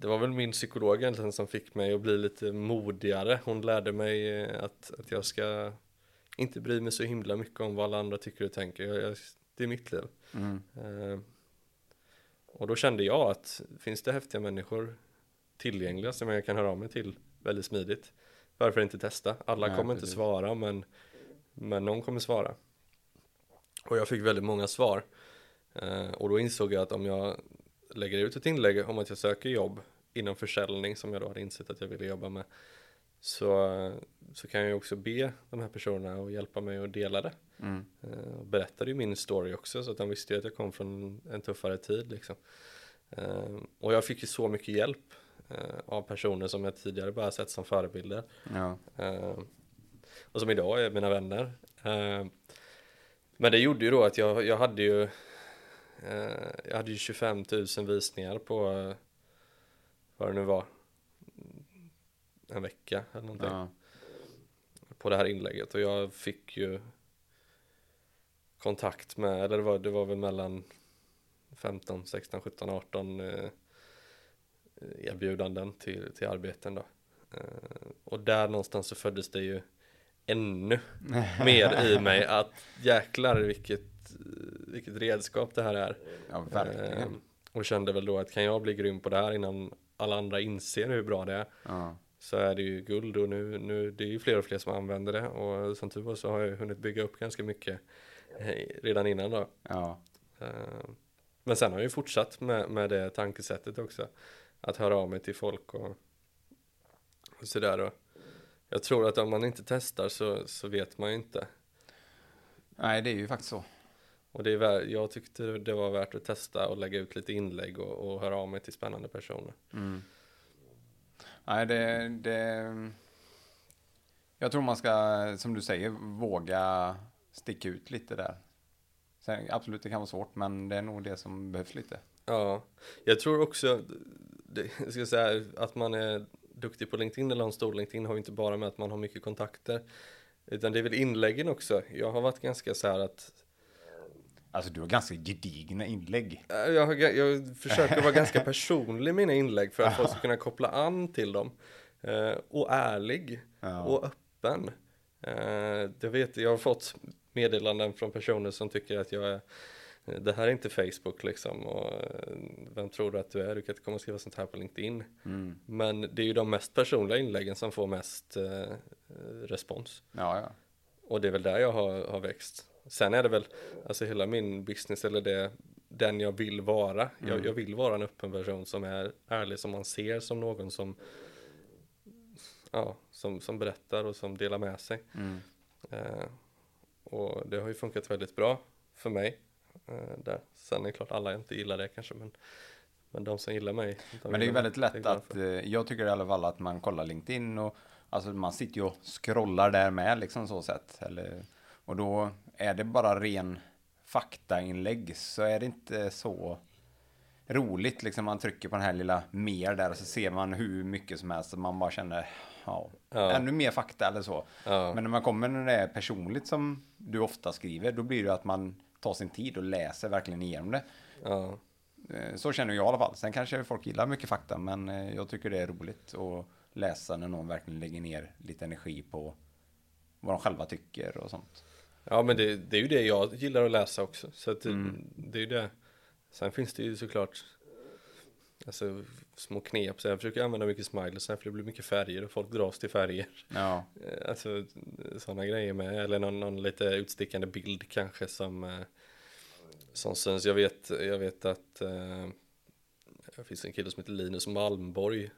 det var väl min psykolog egentligen som fick mig att bli lite modigare. Hon lärde mig eh, att, att jag ska inte bry mig så himla mycket om vad alla andra tycker och tänker. Jag, jag, det är mitt liv. Mm. Eh, och då kände jag att finns det häftiga människor tillgängliga som jag kan höra av mig till väldigt smidigt. Varför inte testa? Alla Ja, kommer precis. inte svara men, men någon kommer svara. Och jag fick väldigt många svar. Eh, och då insåg jag att om jag lägger ut ett inlägg om att jag söker jobb inom försäljning som jag då hade insett att jag ville jobba med. Så, så kan jag också be de här personerna att hjälpa mig att dela det. Mm. Eh, och berättade ju min story också så att de visste ju att jag kom från en tuffare tid liksom. Eh, och jag fick ju så mycket hjälp eh, av personer som jag tidigare bara sett som förebilder. Ja. Och som idag är mina vänner. Men det gjorde ju då att jag, jag hade ju Jag hade ju 25 000 visningar på Vad det nu var En vecka eller någonting Ja. På det här inlägget och jag fick ju Kontakt med, eller det var, det var väl mellan 15, 16, 17, 18 eh, erbjudanden till, till arbeten då. Eh, och där någonstans så föddes det ju ännu mer i mig att jäklar vilket, vilket redskap det här är. ja, verkligen. Eh, och kände väl då att kan jag bli grym på det här innan alla andra inser hur bra det är Ja. Så är det ju guld och nu, nu det är ju fler och fler som använder det och som tur var så har jag hunnit bygga upp ganska mycket eh, redan innan då. Ja. Eh, Men sen har jag ju fortsatt med, med det tankesättet också. Att höra av mig till folk och, och sådär. Och jag tror att om man inte testar så, så vet man ju inte. Nej, det är ju faktiskt så. Och det är jag tyckte det var värt att testa och lägga ut lite inlägg och, och höra av mig till spännande personer. Mm. Nej, det, det... Jag tror man ska, som du säger, våga sticka ut lite där. Sen, absolut, det kan vara svårt, men det är nog det som behövs lite. Ja, jag tror också det, jag ska säga, att man är duktig på LinkedIn eller har en stor LinkedIn har ju inte bara med att man har mycket kontakter. Utan det är väl inläggen också. Jag har varit ganska så här att Alltså, du har ganska gedigna inlägg. äh, jag, har, jag försöker vara ganska personlig i mina inlägg för att folk ska kunna koppla an till dem. Eh, och ärlig Ja. och öppen. Eh, det vet, jag har fått meddelanden från personer som tycker att jag är eh, det här är inte Facebook liksom och eh, vem tror du att du är? Du kan inte komma och skriva sånt här på LinkedIn. Mm. Men det är ju de mest personliga inläggen som får mest eh, eh, respons. Ja, ja. Och det är väl där jag har, har växt. Sen är det väl, alltså hela min business eller det, den jag vill vara. Jag, Mm. jag vill vara en öppen person som är ärlig, som man ser som någon som, ja, som, som berättar och som delar med sig. Mm. Eh, och det har ju funkat väldigt bra för mig. Eh, där. Sen är det klart alla inte gillar det kanske, men, men de som gillar mig. de Men det är ju väldigt lätt jag att, eh, jag tycker i alla fall att man kollar LinkedIn och alltså man sitter ju och scrollar där med liksom så sett. Eller, och då är det bara ren faktainlägg så är det inte så roligt liksom. Man trycker på den här lilla mer där och så ser man hur mycket som helst och man bara känner ja, Ja. ännu mer fakta eller så. Ja. Men när man kommer när det är personligt som du ofta skriver då blir det att man tar sin tid och läser verkligen igenom det. Ja. Eh, Så känner jag i alla fall. Sen kanske folk gillar mycket fakta, men eh, jag tycker det är roligt att läsa när någon verkligen lägger ner lite energi på vad de själva tycker och sånt. Ja men det, det är ju det jag gillar att läsa också. Så att det, Mm. det är ju det. Sen finns det ju såklart alltså, små knep. Så jag försöker använda mycket smileys för det blir mycket färger och folk dras till färger. Ja, Eh, Alltså sådana grejer med. Eller någon, någon lite utstickande bild kanske som, eh, som syns. Jag vet, jag vet att eh, det finns en kille som heter Linus Malmborg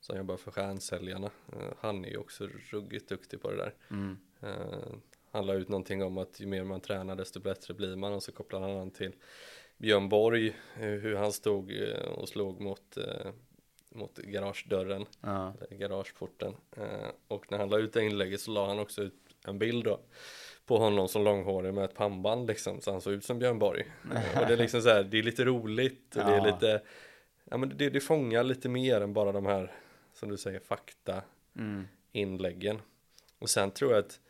som jobbar för Stjärnsäljarna. Han är ju också ruggigt duktig på det där. mm. Han la ut någonting om att ju mer man tränar desto bättre blir man och så kopplar han an till Björn Borg eh, hur han stod eh, och slog mot, eh, mot garagedörren ja. garageporten och när han la ut det inlägget så la han också ut en bild då på honom som långhårig med ett pannband liksom så han såg ut som Björn Borg och det är liksom så här det är lite roligt och det är Ja. lite ja men det, det fångar lite mer än bara de här som du säger fakta Mm. inläggen. Och sen tror jag att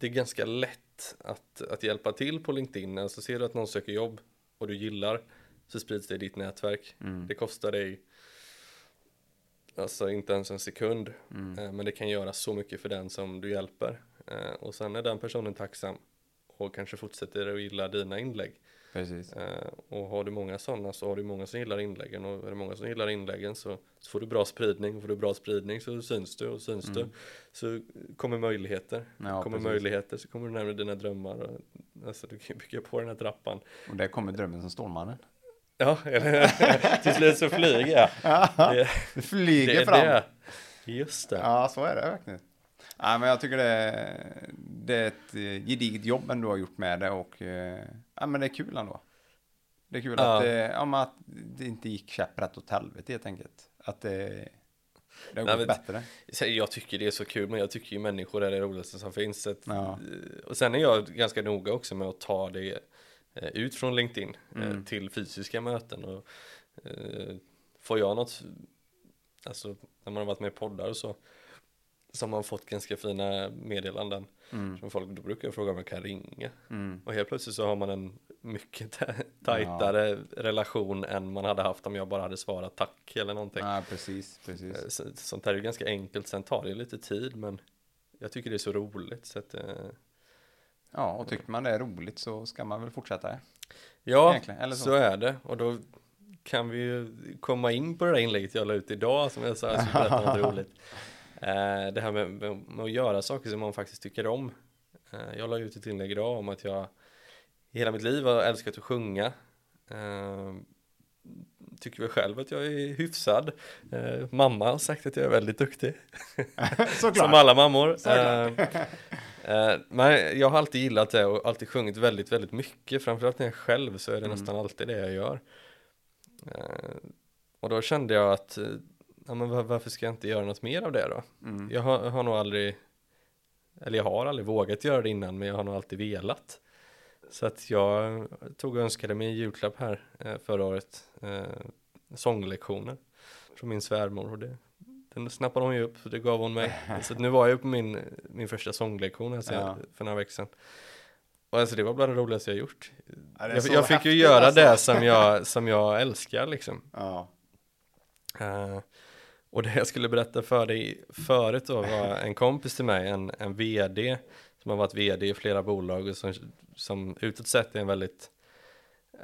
det är ganska lätt att, att hjälpa till på LinkedIn. Alltså ser du att någon söker jobb och du gillar så sprids det i ditt nätverk. Mm. Det kostar dig Alltså inte ens en sekund. Mm. Eh, Men det kan göra så mycket för den som du hjälper. Eh, Och sen är den personen tacksam och kanske fortsätter att gilla dina inlägg. Precis. Eh, Och har du många sådana så har du många som gillar inläggen och är det många som gillar inläggen så, så får du bra spridning och får du bra spridning så syns du och syns du så kommer möjligheter. Mm. Ja, kommer precis. möjligheter så kommer du närmare dina drömmar och, alltså du kan bygga på den här trappan. Och där kommer drömmen som Stålmannen. Ja, eller till slut så flyger jag. Det, flyger det fram. det. Just det. Ja, så är det verkligen. Nej, men jag tycker det är, det är ett eh, gediget jobb ändå du har gjort med det och eh, ja, men det är kul ändå. Det är kul Ja. att, det, ja, att det inte gick käpprätt åt helvete helt enkelt. Att det, det har Nej, gått bättre. Jag tycker det är så kul, men jag tycker ju människor är det roligaste som finns. Att, Ja. Och sen är jag ganska noga också med att ta det eh, ut från LinkedIn eh, Mm. till fysiska möten. Och, eh, får jag något, alltså när man har varit med i poddar och så, så har man fått ganska fina meddelanden. Mm. Som folk, då brukar jag fråga om jag kan ringa. Mm. Och helt plötsligt så har man en mycket ta- tajtare relation än man hade haft om jag bara hade svarat tack eller någonting. Ja, precis, precis. Eh, så- Sånt här är ju ganska enkelt, sen tar det lite tid men jag tycker det är så roligt så att eh, Ja, och tycker man det är roligt så ska man väl fortsätta. Ja, så. så. är det och då kan vi ju komma in på det där inlägget jag la ut idag som jag sa skulle berätta något roligt. Eh, det här med, med, att göra saker som man faktiskt tycker om. Eh, jag la ut ett inlägg idag om att jag i hela mitt liv har älskat att sjunga. Eh, tycker väl själv att jag är hyfsad. Mamma har sagt att jag är väldigt duktig. Som alla mammor. Men jag har alltid gillat det och alltid sjungit väldigt, väldigt mycket. Framförallt när jag är själv så är det Mm. nästan alltid det jag gör. Och då kände jag att, ja men var- varför ska jag inte göra något mer av det då? Mm. Jag har, jag har nog aldrig, eller jag har aldrig vågat göra det innan, men jag har nog alltid velat. Så att jag tog och önskade mig en julklapp här eh, förra året, eh, sånglektioner från min svärmor och det, den snappade hon ju upp, så det gav hon mig. Så nu var jag på min, min första sånglektion alltså, Ja. för några veckor sedan. Och alltså det var bland det roligaste jag gjort. Ja, Jag, jag fick ju häftigt, göra alltså. det som jag, som jag älskar liksom. Ja. Eh, och det jag skulle berätta för dig förut då var en kompis till mig, en, en vd som har varit vd i flera bolag och som, som utåt sett är en väldigt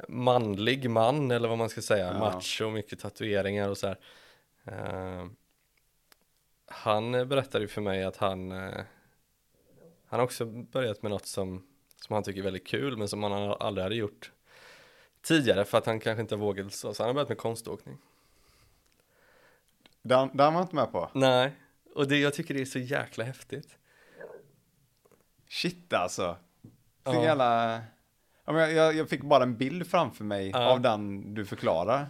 manlig man eller vad man ska säga, Ja. macho, mycket tatueringar och så här. Eh, han berättade ju för mig att han eh, han har också börjat med något som, som han tycker är väldigt kul men som han aldrig hade gjort tidigare för att han kanske inte vågat så, så han har börjat med konståkning. Den, den var inte med på. Nej, och det, jag tycker det är så jäkla häftigt. Shit alltså. Ja. Ja, men jag, jag, jag fick bara en bild framför mig Ja. av den du förklarar.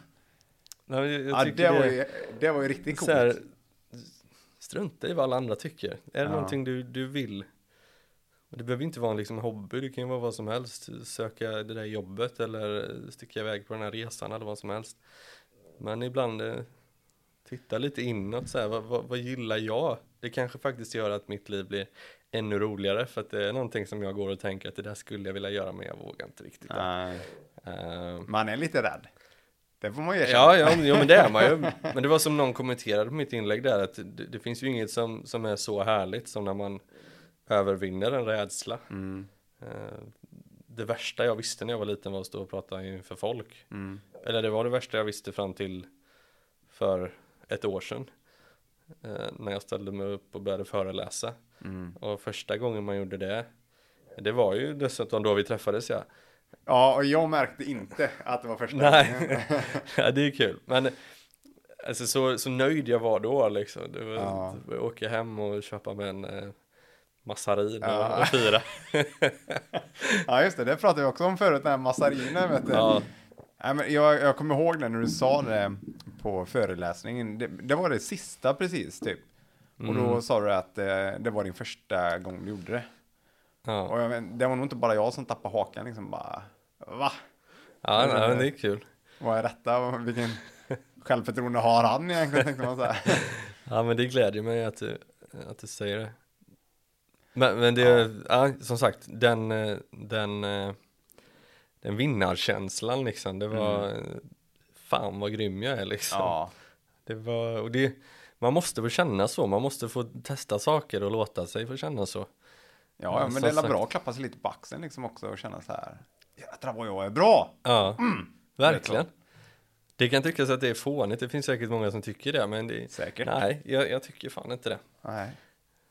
Nej, jag, jag Ja, tycker det, var det, ju, det var ju riktigt så här, coolt. strunta i vad alla andra tycker. Är det Ja. någonting du, du vill? Det behöver inte vara en liksom hobby, det kan ju vara vad som helst. Söka det där jobbet eller sticka iväg på den här resan eller vad som helst. Men ibland eh, titta lite inåt så här, vad, vad, vad gillar jag? Det kanske faktiskt gör att mitt liv blir ännu roligare för att det är någonting som jag går och tänker att det där skulle jag vilja göra men jag vågar inte riktigt. Nej, Eh, man är lite rädd. Det får man ju erkänna. Ja, ja, ja, men det är man ju. Men det var som någon kommenterade på mitt inlägg där, att det, det finns ju inget som, som är så härligt som när man övervinner en rädsla. Mm, Eh, Det värsta jag visste när jag var liten var att stå och prata inför folk. mm, Eller det var det värsta jag visste fram till för ett år sedan. Eh, När jag ställde mig upp och började föreläsa. mm. Och första gången man gjorde det, det var ju dessutom då vi träffades ja. Ja, och jag märkte inte att det var första Nej. gången. ja, det är kul. Men alltså, så, så nöjd jag var då liksom. Det var, Ja. åka hem och köpa med en eh, massarin Ja. och, och fira. Ja, just det. Det pratade vi också om förut, den här massarinen, vet du. ja, Nej, men jag, jag kommer ihåg det när du sa det på föreläsningen. Det, det var det sista precis, typ. Och då Mm. sa du att eh, det var din första gång du gjorde det. ja. Och jag, men, det var nog inte bara jag som tappade hakan, liksom bara, va? ja nej, men det är kul. Vad är detta? Vilken självförtroende har han egentligen, tänkte man så här. Ja, men det glädjer mig att du, att du säger det. Men, men det, ja. som sagt, den, eh, den, eh, den vinnarkänslan liksom, det var, fan vad grym jag är liksom. Ja, Det var, och det, man måste få känna så, man måste få testa saker och låta sig få känna så. Ja, Ja, ja men det är sagt. bra att klappa sig lite på axeln liksom också och känna så här. Jädrar vad jag är bra! Ja, Mm. verkligen. Det kan tyckas att det är fånigt, det finns säkert många som tycker det, men det Säkert. Nej, jag, jag tycker fan inte det. Nej.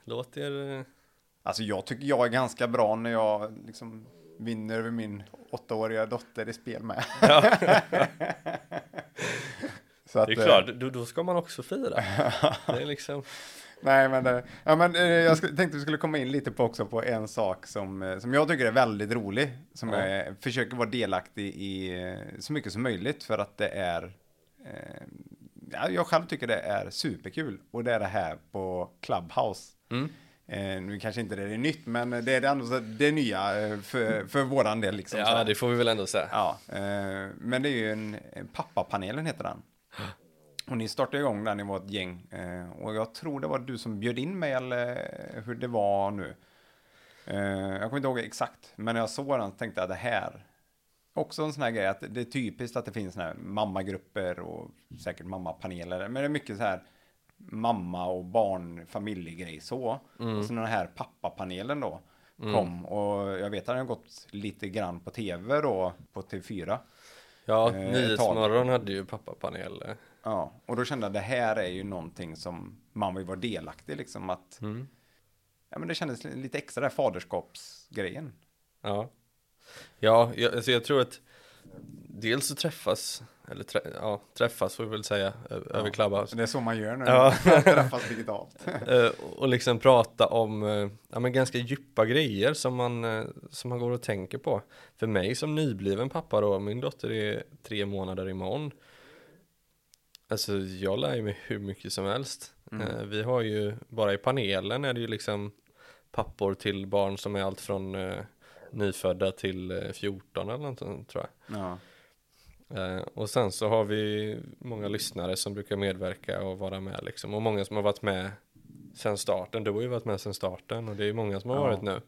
Låt er... eh, Alltså jag tycker jag är ganska bra när jag liksom vinner över min åttaåriga dotter i spel med. Så att, Det är eh, klart, då, då ska man också fira. Det är liksom... Nej, men, eh, ja, men eh, jag tänkte vi skulle komma in lite på också på en sak som, eh, som jag tycker är väldigt rolig. Som Ja. jag försöker vara delaktig i eh, så mycket som möjligt för att det är eh, ja, jag själv tycker det är superkul och det är det här på Clubhouse. Mm. Eh, nu kanske inte det är nytt, men det är det så det nya eh, för, för våran del. Liksom, Ja, det får vi väl ändå säga. Ja, eh, men det är ju en, en pappapanelen heter den. Och ni startade igång den, ni var ett gäng. Eh, och jag tror det var du som bjöd in mig eller hur det var nu. Jag kommer inte ihåg exakt, men när jag såg den så tänkte jag det här. Också en sån här grej att det är typiskt att det finns såna här mammagrupper och säkert mammapaneler. Men det är mycket så här mamma och barn familjegrej så. Och så den här pappapanelen då kom. Och jag vet att den har gått lite grann på tv då på TV4. Ja, Eh, Nyhetsmorgon hade ju pappapanel. Ja, och då kände jag det här är ju någonting som man vill vara delaktig liksom att Mm. ja men det kändes lite extra där faderskapsgrejen. Ja, ja jag, alltså jag tror att dels så träffas, eller trä, ja, träffas får vi väl säga, över Clubhouse. Det är så man gör nu, Ja. träffas digitalt. Eh, och liksom prata om eh, ja, men ganska djupa grejer som man, eh, som man går och tänker på. För mig som nybliven pappa då, min dotter är tre månader imorgon. Alltså jag lär mig hur mycket som helst. Eh, vi har ju, bara i panelen är det ju liksom pappor till barn som är allt från nyfödda till eh, 14 eller något sånt, tror jag. Ja. Eh, och sen så har vi många lyssnare som brukar medverka och vara med liksom. Och många som har varit med sen starten. Du har ju varit med sen starten och det är många som har Ja. varit nu.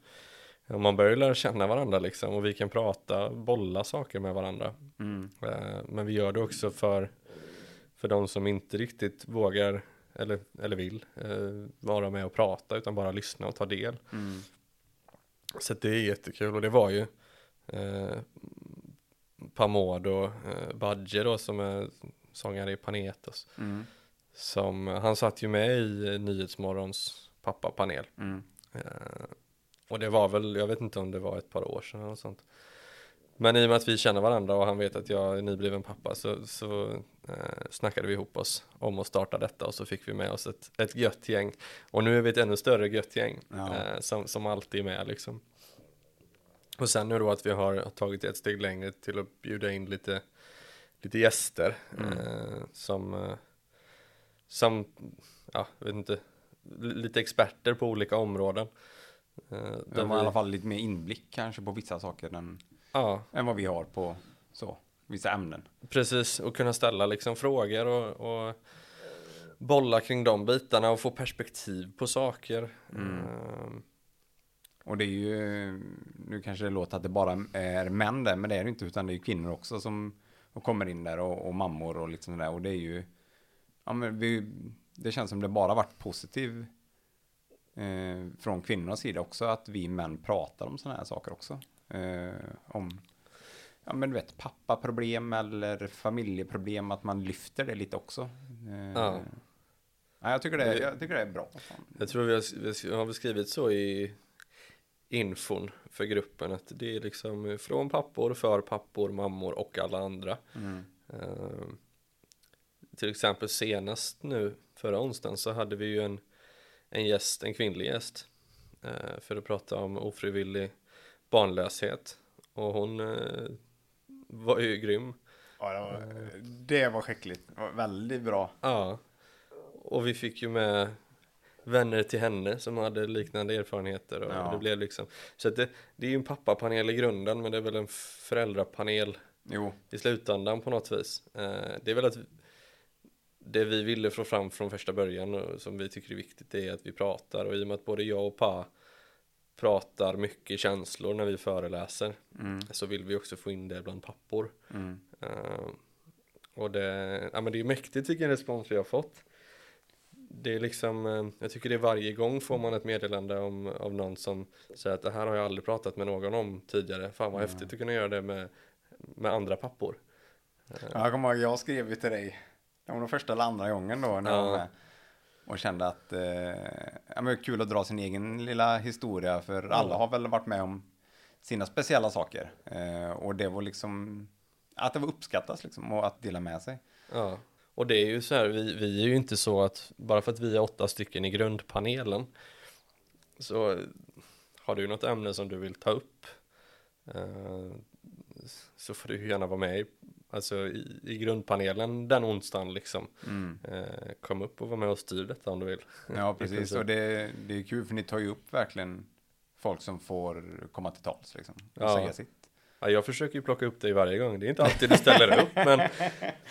Och man börjar ju lära känna varandra liksom och vi kan prata, bolla saker med varandra. Mm. Eh, men vi gör det också för, för de som inte riktigt vågar eller, eller vill eh, vara med och prata utan bara lyssna och ta del. Mm. Så det är jättekul och det var ju eh, Pamodo eh, Badge då som är sångare i Panetos. Mm. Som, han satt ju med i eh, Nyhetsmorgons pappapanel. Mm. Eh, och det var väl, jag vet inte om det var ett par år sedan eller sånt. Men i och med att vi känner varandra och han vet att jag är nybliven pappa så, så eh, snackade vi ihop oss om att starta detta och så fick vi med oss ett, ett gött gäng. Och nu är vi ett ännu större gött gäng Ja. eh, som, som alltid är med liksom. Och sen nu då att vi har tagit ett steg längre till att bjuda in lite, lite gäster eh, som, eh, som, ja, vet inte, li- lite experter på olika områden. Eh, De har i alla fall lite mer inblick kanske på vissa saker än, Ja, än vad vi har på så, vissa ämnen. precis. Och kunna ställa liksom frågor och, och bolla kring de bitarna och få perspektiv på saker. Ehm, Och det är ju, nu kanske det låter att det bara är män där, men det är det inte, utan det är kvinnor också som kommer in där och, och mammor och liksom där. Och det är ju, ja men vi, det känns som det bara varit positiv eh, från kvinnornas sida också, att vi män pratar om sådana här saker också. Eh, om, ja men du vet, pappaproblem eller familjeproblem, att man lyfter det lite också. Eh, Ja. ja, jag, tycker det, jag tycker det är bra. Jag tror vi har, vi har beskrivit så i infon för gruppen att det är liksom från pappor, för pappor, mammor och alla andra. Mm. Ehm, till exempel senast nu förra onsdagen så hade vi ju en, en gäst, en kvinnlig gäst eh, för att prata om ofrivillig barnlöshet och hon eh, var ju grym. Ja, det var, det var skickligt. Det var väldigt bra. Ja, och vi fick ju med vänner till henne som hade liknande erfarenheter och Ja. det blev liksom så att det, det är ju en pappapanel i grunden men det är väl en föräldrapanel Jo, i slutändan på något vis. Eh, det är väl att det vi ville få fram från första början och som vi tycker är viktigt är att vi pratar och i och med att både jag och Pa pratar mycket känslor när vi föreläser mm, så vill vi också få in det bland pappor. mm, Eh, och det, ja, men det är mäktigt vilken respons vi har fått. det är liksom, eh, jag tycker det är varje gång får man ett meddelande om, av någon som säger att det här har jag aldrig pratat med någon om tidigare. Fan vad häftigt att kunna göra det med, med andra pappor. Ja, jag kommer ihåg, jag skrev ju till dig, det var nog första eller andra gången då när jag var Ja. med. Och kände att, eh, ja men det är kul att dra sin egen lilla historia, för alla har väl varit med om sina speciella saker. Eh, och det var liksom, att det var uppskattas liksom, och att dela med sig. Ja, och det är ju så här, vi, vi är ju inte så att bara för att vi är åtta stycken i grundpanelen så har du något ämne som du vill ta upp eh, så får du gärna vara med i, alltså i, i grundpanelen den onsdagen liksom. Mm. Eh, kom upp och var med och styr detta om du vill. Ja, precis. Och det, det är kul, för ni tar ju upp verkligen folk som får komma till tals liksom, och Ja. säga sitt. Ja, jag försöker ju plocka upp dig varje gång, det är inte alltid du ställer upp men,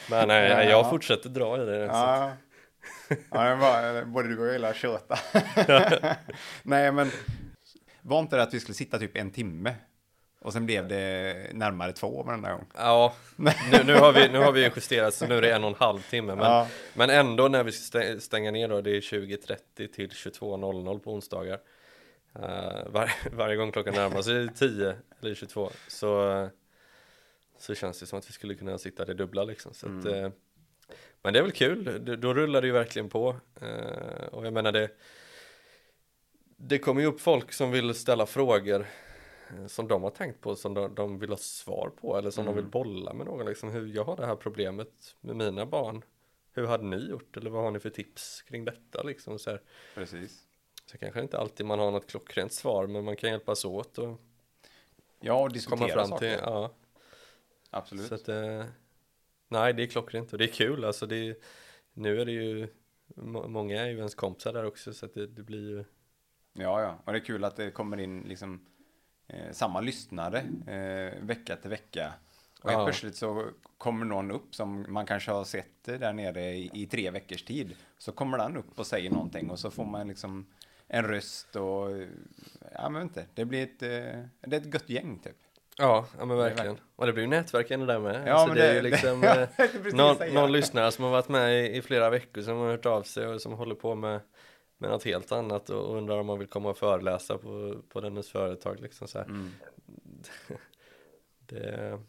men nej, jag Ja. fortsätter dra i det. Ja, ja det var, både du och jag gillar att köta. Nej, men var inte det att vi skulle sitta typ en timme? Och sen blev det närmare två varenda gång. Ja, nu, nu, har vi, nu har vi ju justerat så nu är det en och en halv timme. Men, Ja. men ändå när vi ska stä- stänga ner då, det är 20.30 till 22.00 på onsdagar. Uh, var, varje gång klockan närmar sig 10 eller 22 så, så känns det som att vi skulle kunna sitta det dubbla liksom. Så att, eh, men det är väl kul, då, då rullar det ju verkligen på. Eh, och jag menar det, det kommer ju upp folk som vill ställa frågor som de har tänkt på, som de, de vill ha svar på eller som de vill bolla med någon. Liksom, hur jag har det här problemet med mina barn. Hur hade ni gjort? Eller vad har ni för tips kring detta? Liksom, så, här. Precis. så kanske inte alltid man har något klockrent svar, men man kan hjälpas åt och Ja, och diskutera komma fram saker. till. Ja, Absolut. så att, eh, nej, det är klockrent och det är kul. Alltså, det nu är det ju, må- många är ju ens kompisar där också, så att det, det blir ju Ja, ja. Och det är kul att det kommer in liksom eh, samma lyssnare eh, vecka till vecka. Och helt Ja. plötsligt så kommer någon upp som man kanske har sett där nere i, i tre veckors tid. Så kommer den upp och säger någonting och så får man liksom en röst och ja, men inte. Det blir ett, eh, det är ett gött gäng typ. Ja, ja men är verkligen. Och det blir ju nätverken där med. Ja, alltså, men det, är det- ju liksom det- eh, någon, någon lyssnare som har varit med i, i flera veckor som har hört av sig och som håller på med, med något helt annat och undrar om man vill komma och föreläsa på, på dennes företag liksom så. Mm. Det,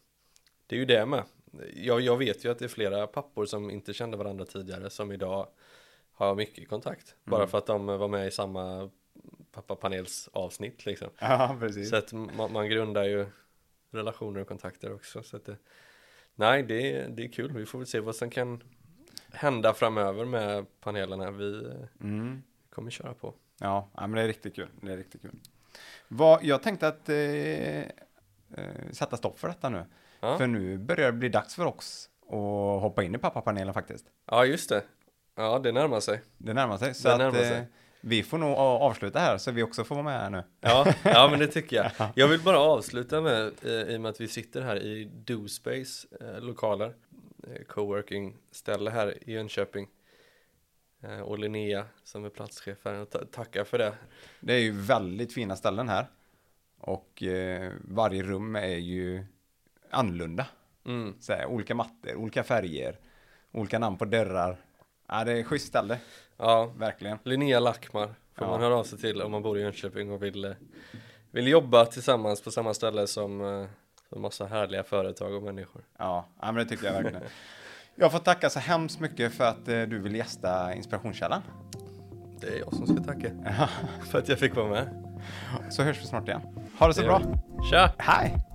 det är ju det med. Jag, jag vet ju att det är flera pappor som inte kände varandra tidigare som idag har mycket kontakt. Bara Mm. för att de var med i samma pappapanelsavsnitt liksom. Ja, precis. Så att man, man grundar ju relationer och kontakter också. Så att det, nej, det, är- det är kul. Vi får väl se vad som kan hända framöver med panelerna. Vi Mm. Kommer köra på. Ja, ja, men det är riktigt kul. Det är riktigt kul. Vad, jag tänkte att eh, eh, sätta stopp för detta nu. Ja, För nu börjar det bli dags för oss att hoppa in i pappapanelen faktiskt. ja just det. Ja, det närmar sig. Det närmar sig. Så Det att närmar eh, sig. vi får nog avsluta här så vi också får vara med här nu. Ja, ja, men det tycker jag. Jag vill bara avsluta med, eh, i och med att vi sitter här i DoSpace eh, lokaler, eh, coworking ställe här i Jönköping. Eh, och Linnea som är platschef här, och ta- tackar för det. Det är ju väldigt fina ställen här. Och eh, varje rum är ju annorlunda. Mm. Så här, olika mattor, olika färger, olika namn på dörrar. Ja, det är schysst ställe, Ja, verkligen. Linnea Lackmar får Ja. man höra av sig till om man bor i Jönköping och vill, eh, vill jobba tillsammans på samma ställe som eh, en massa härliga företag och människor. Ja, ja, men det tycker jag verkligen. Jag får tacka så hemskt mycket för att eh, du vill gästa Inspirationskällan. Det är jag som ska tacka för att jag fick vara med. Så hörs vi snart igen. Ha det så Det bra. Tja! Hej!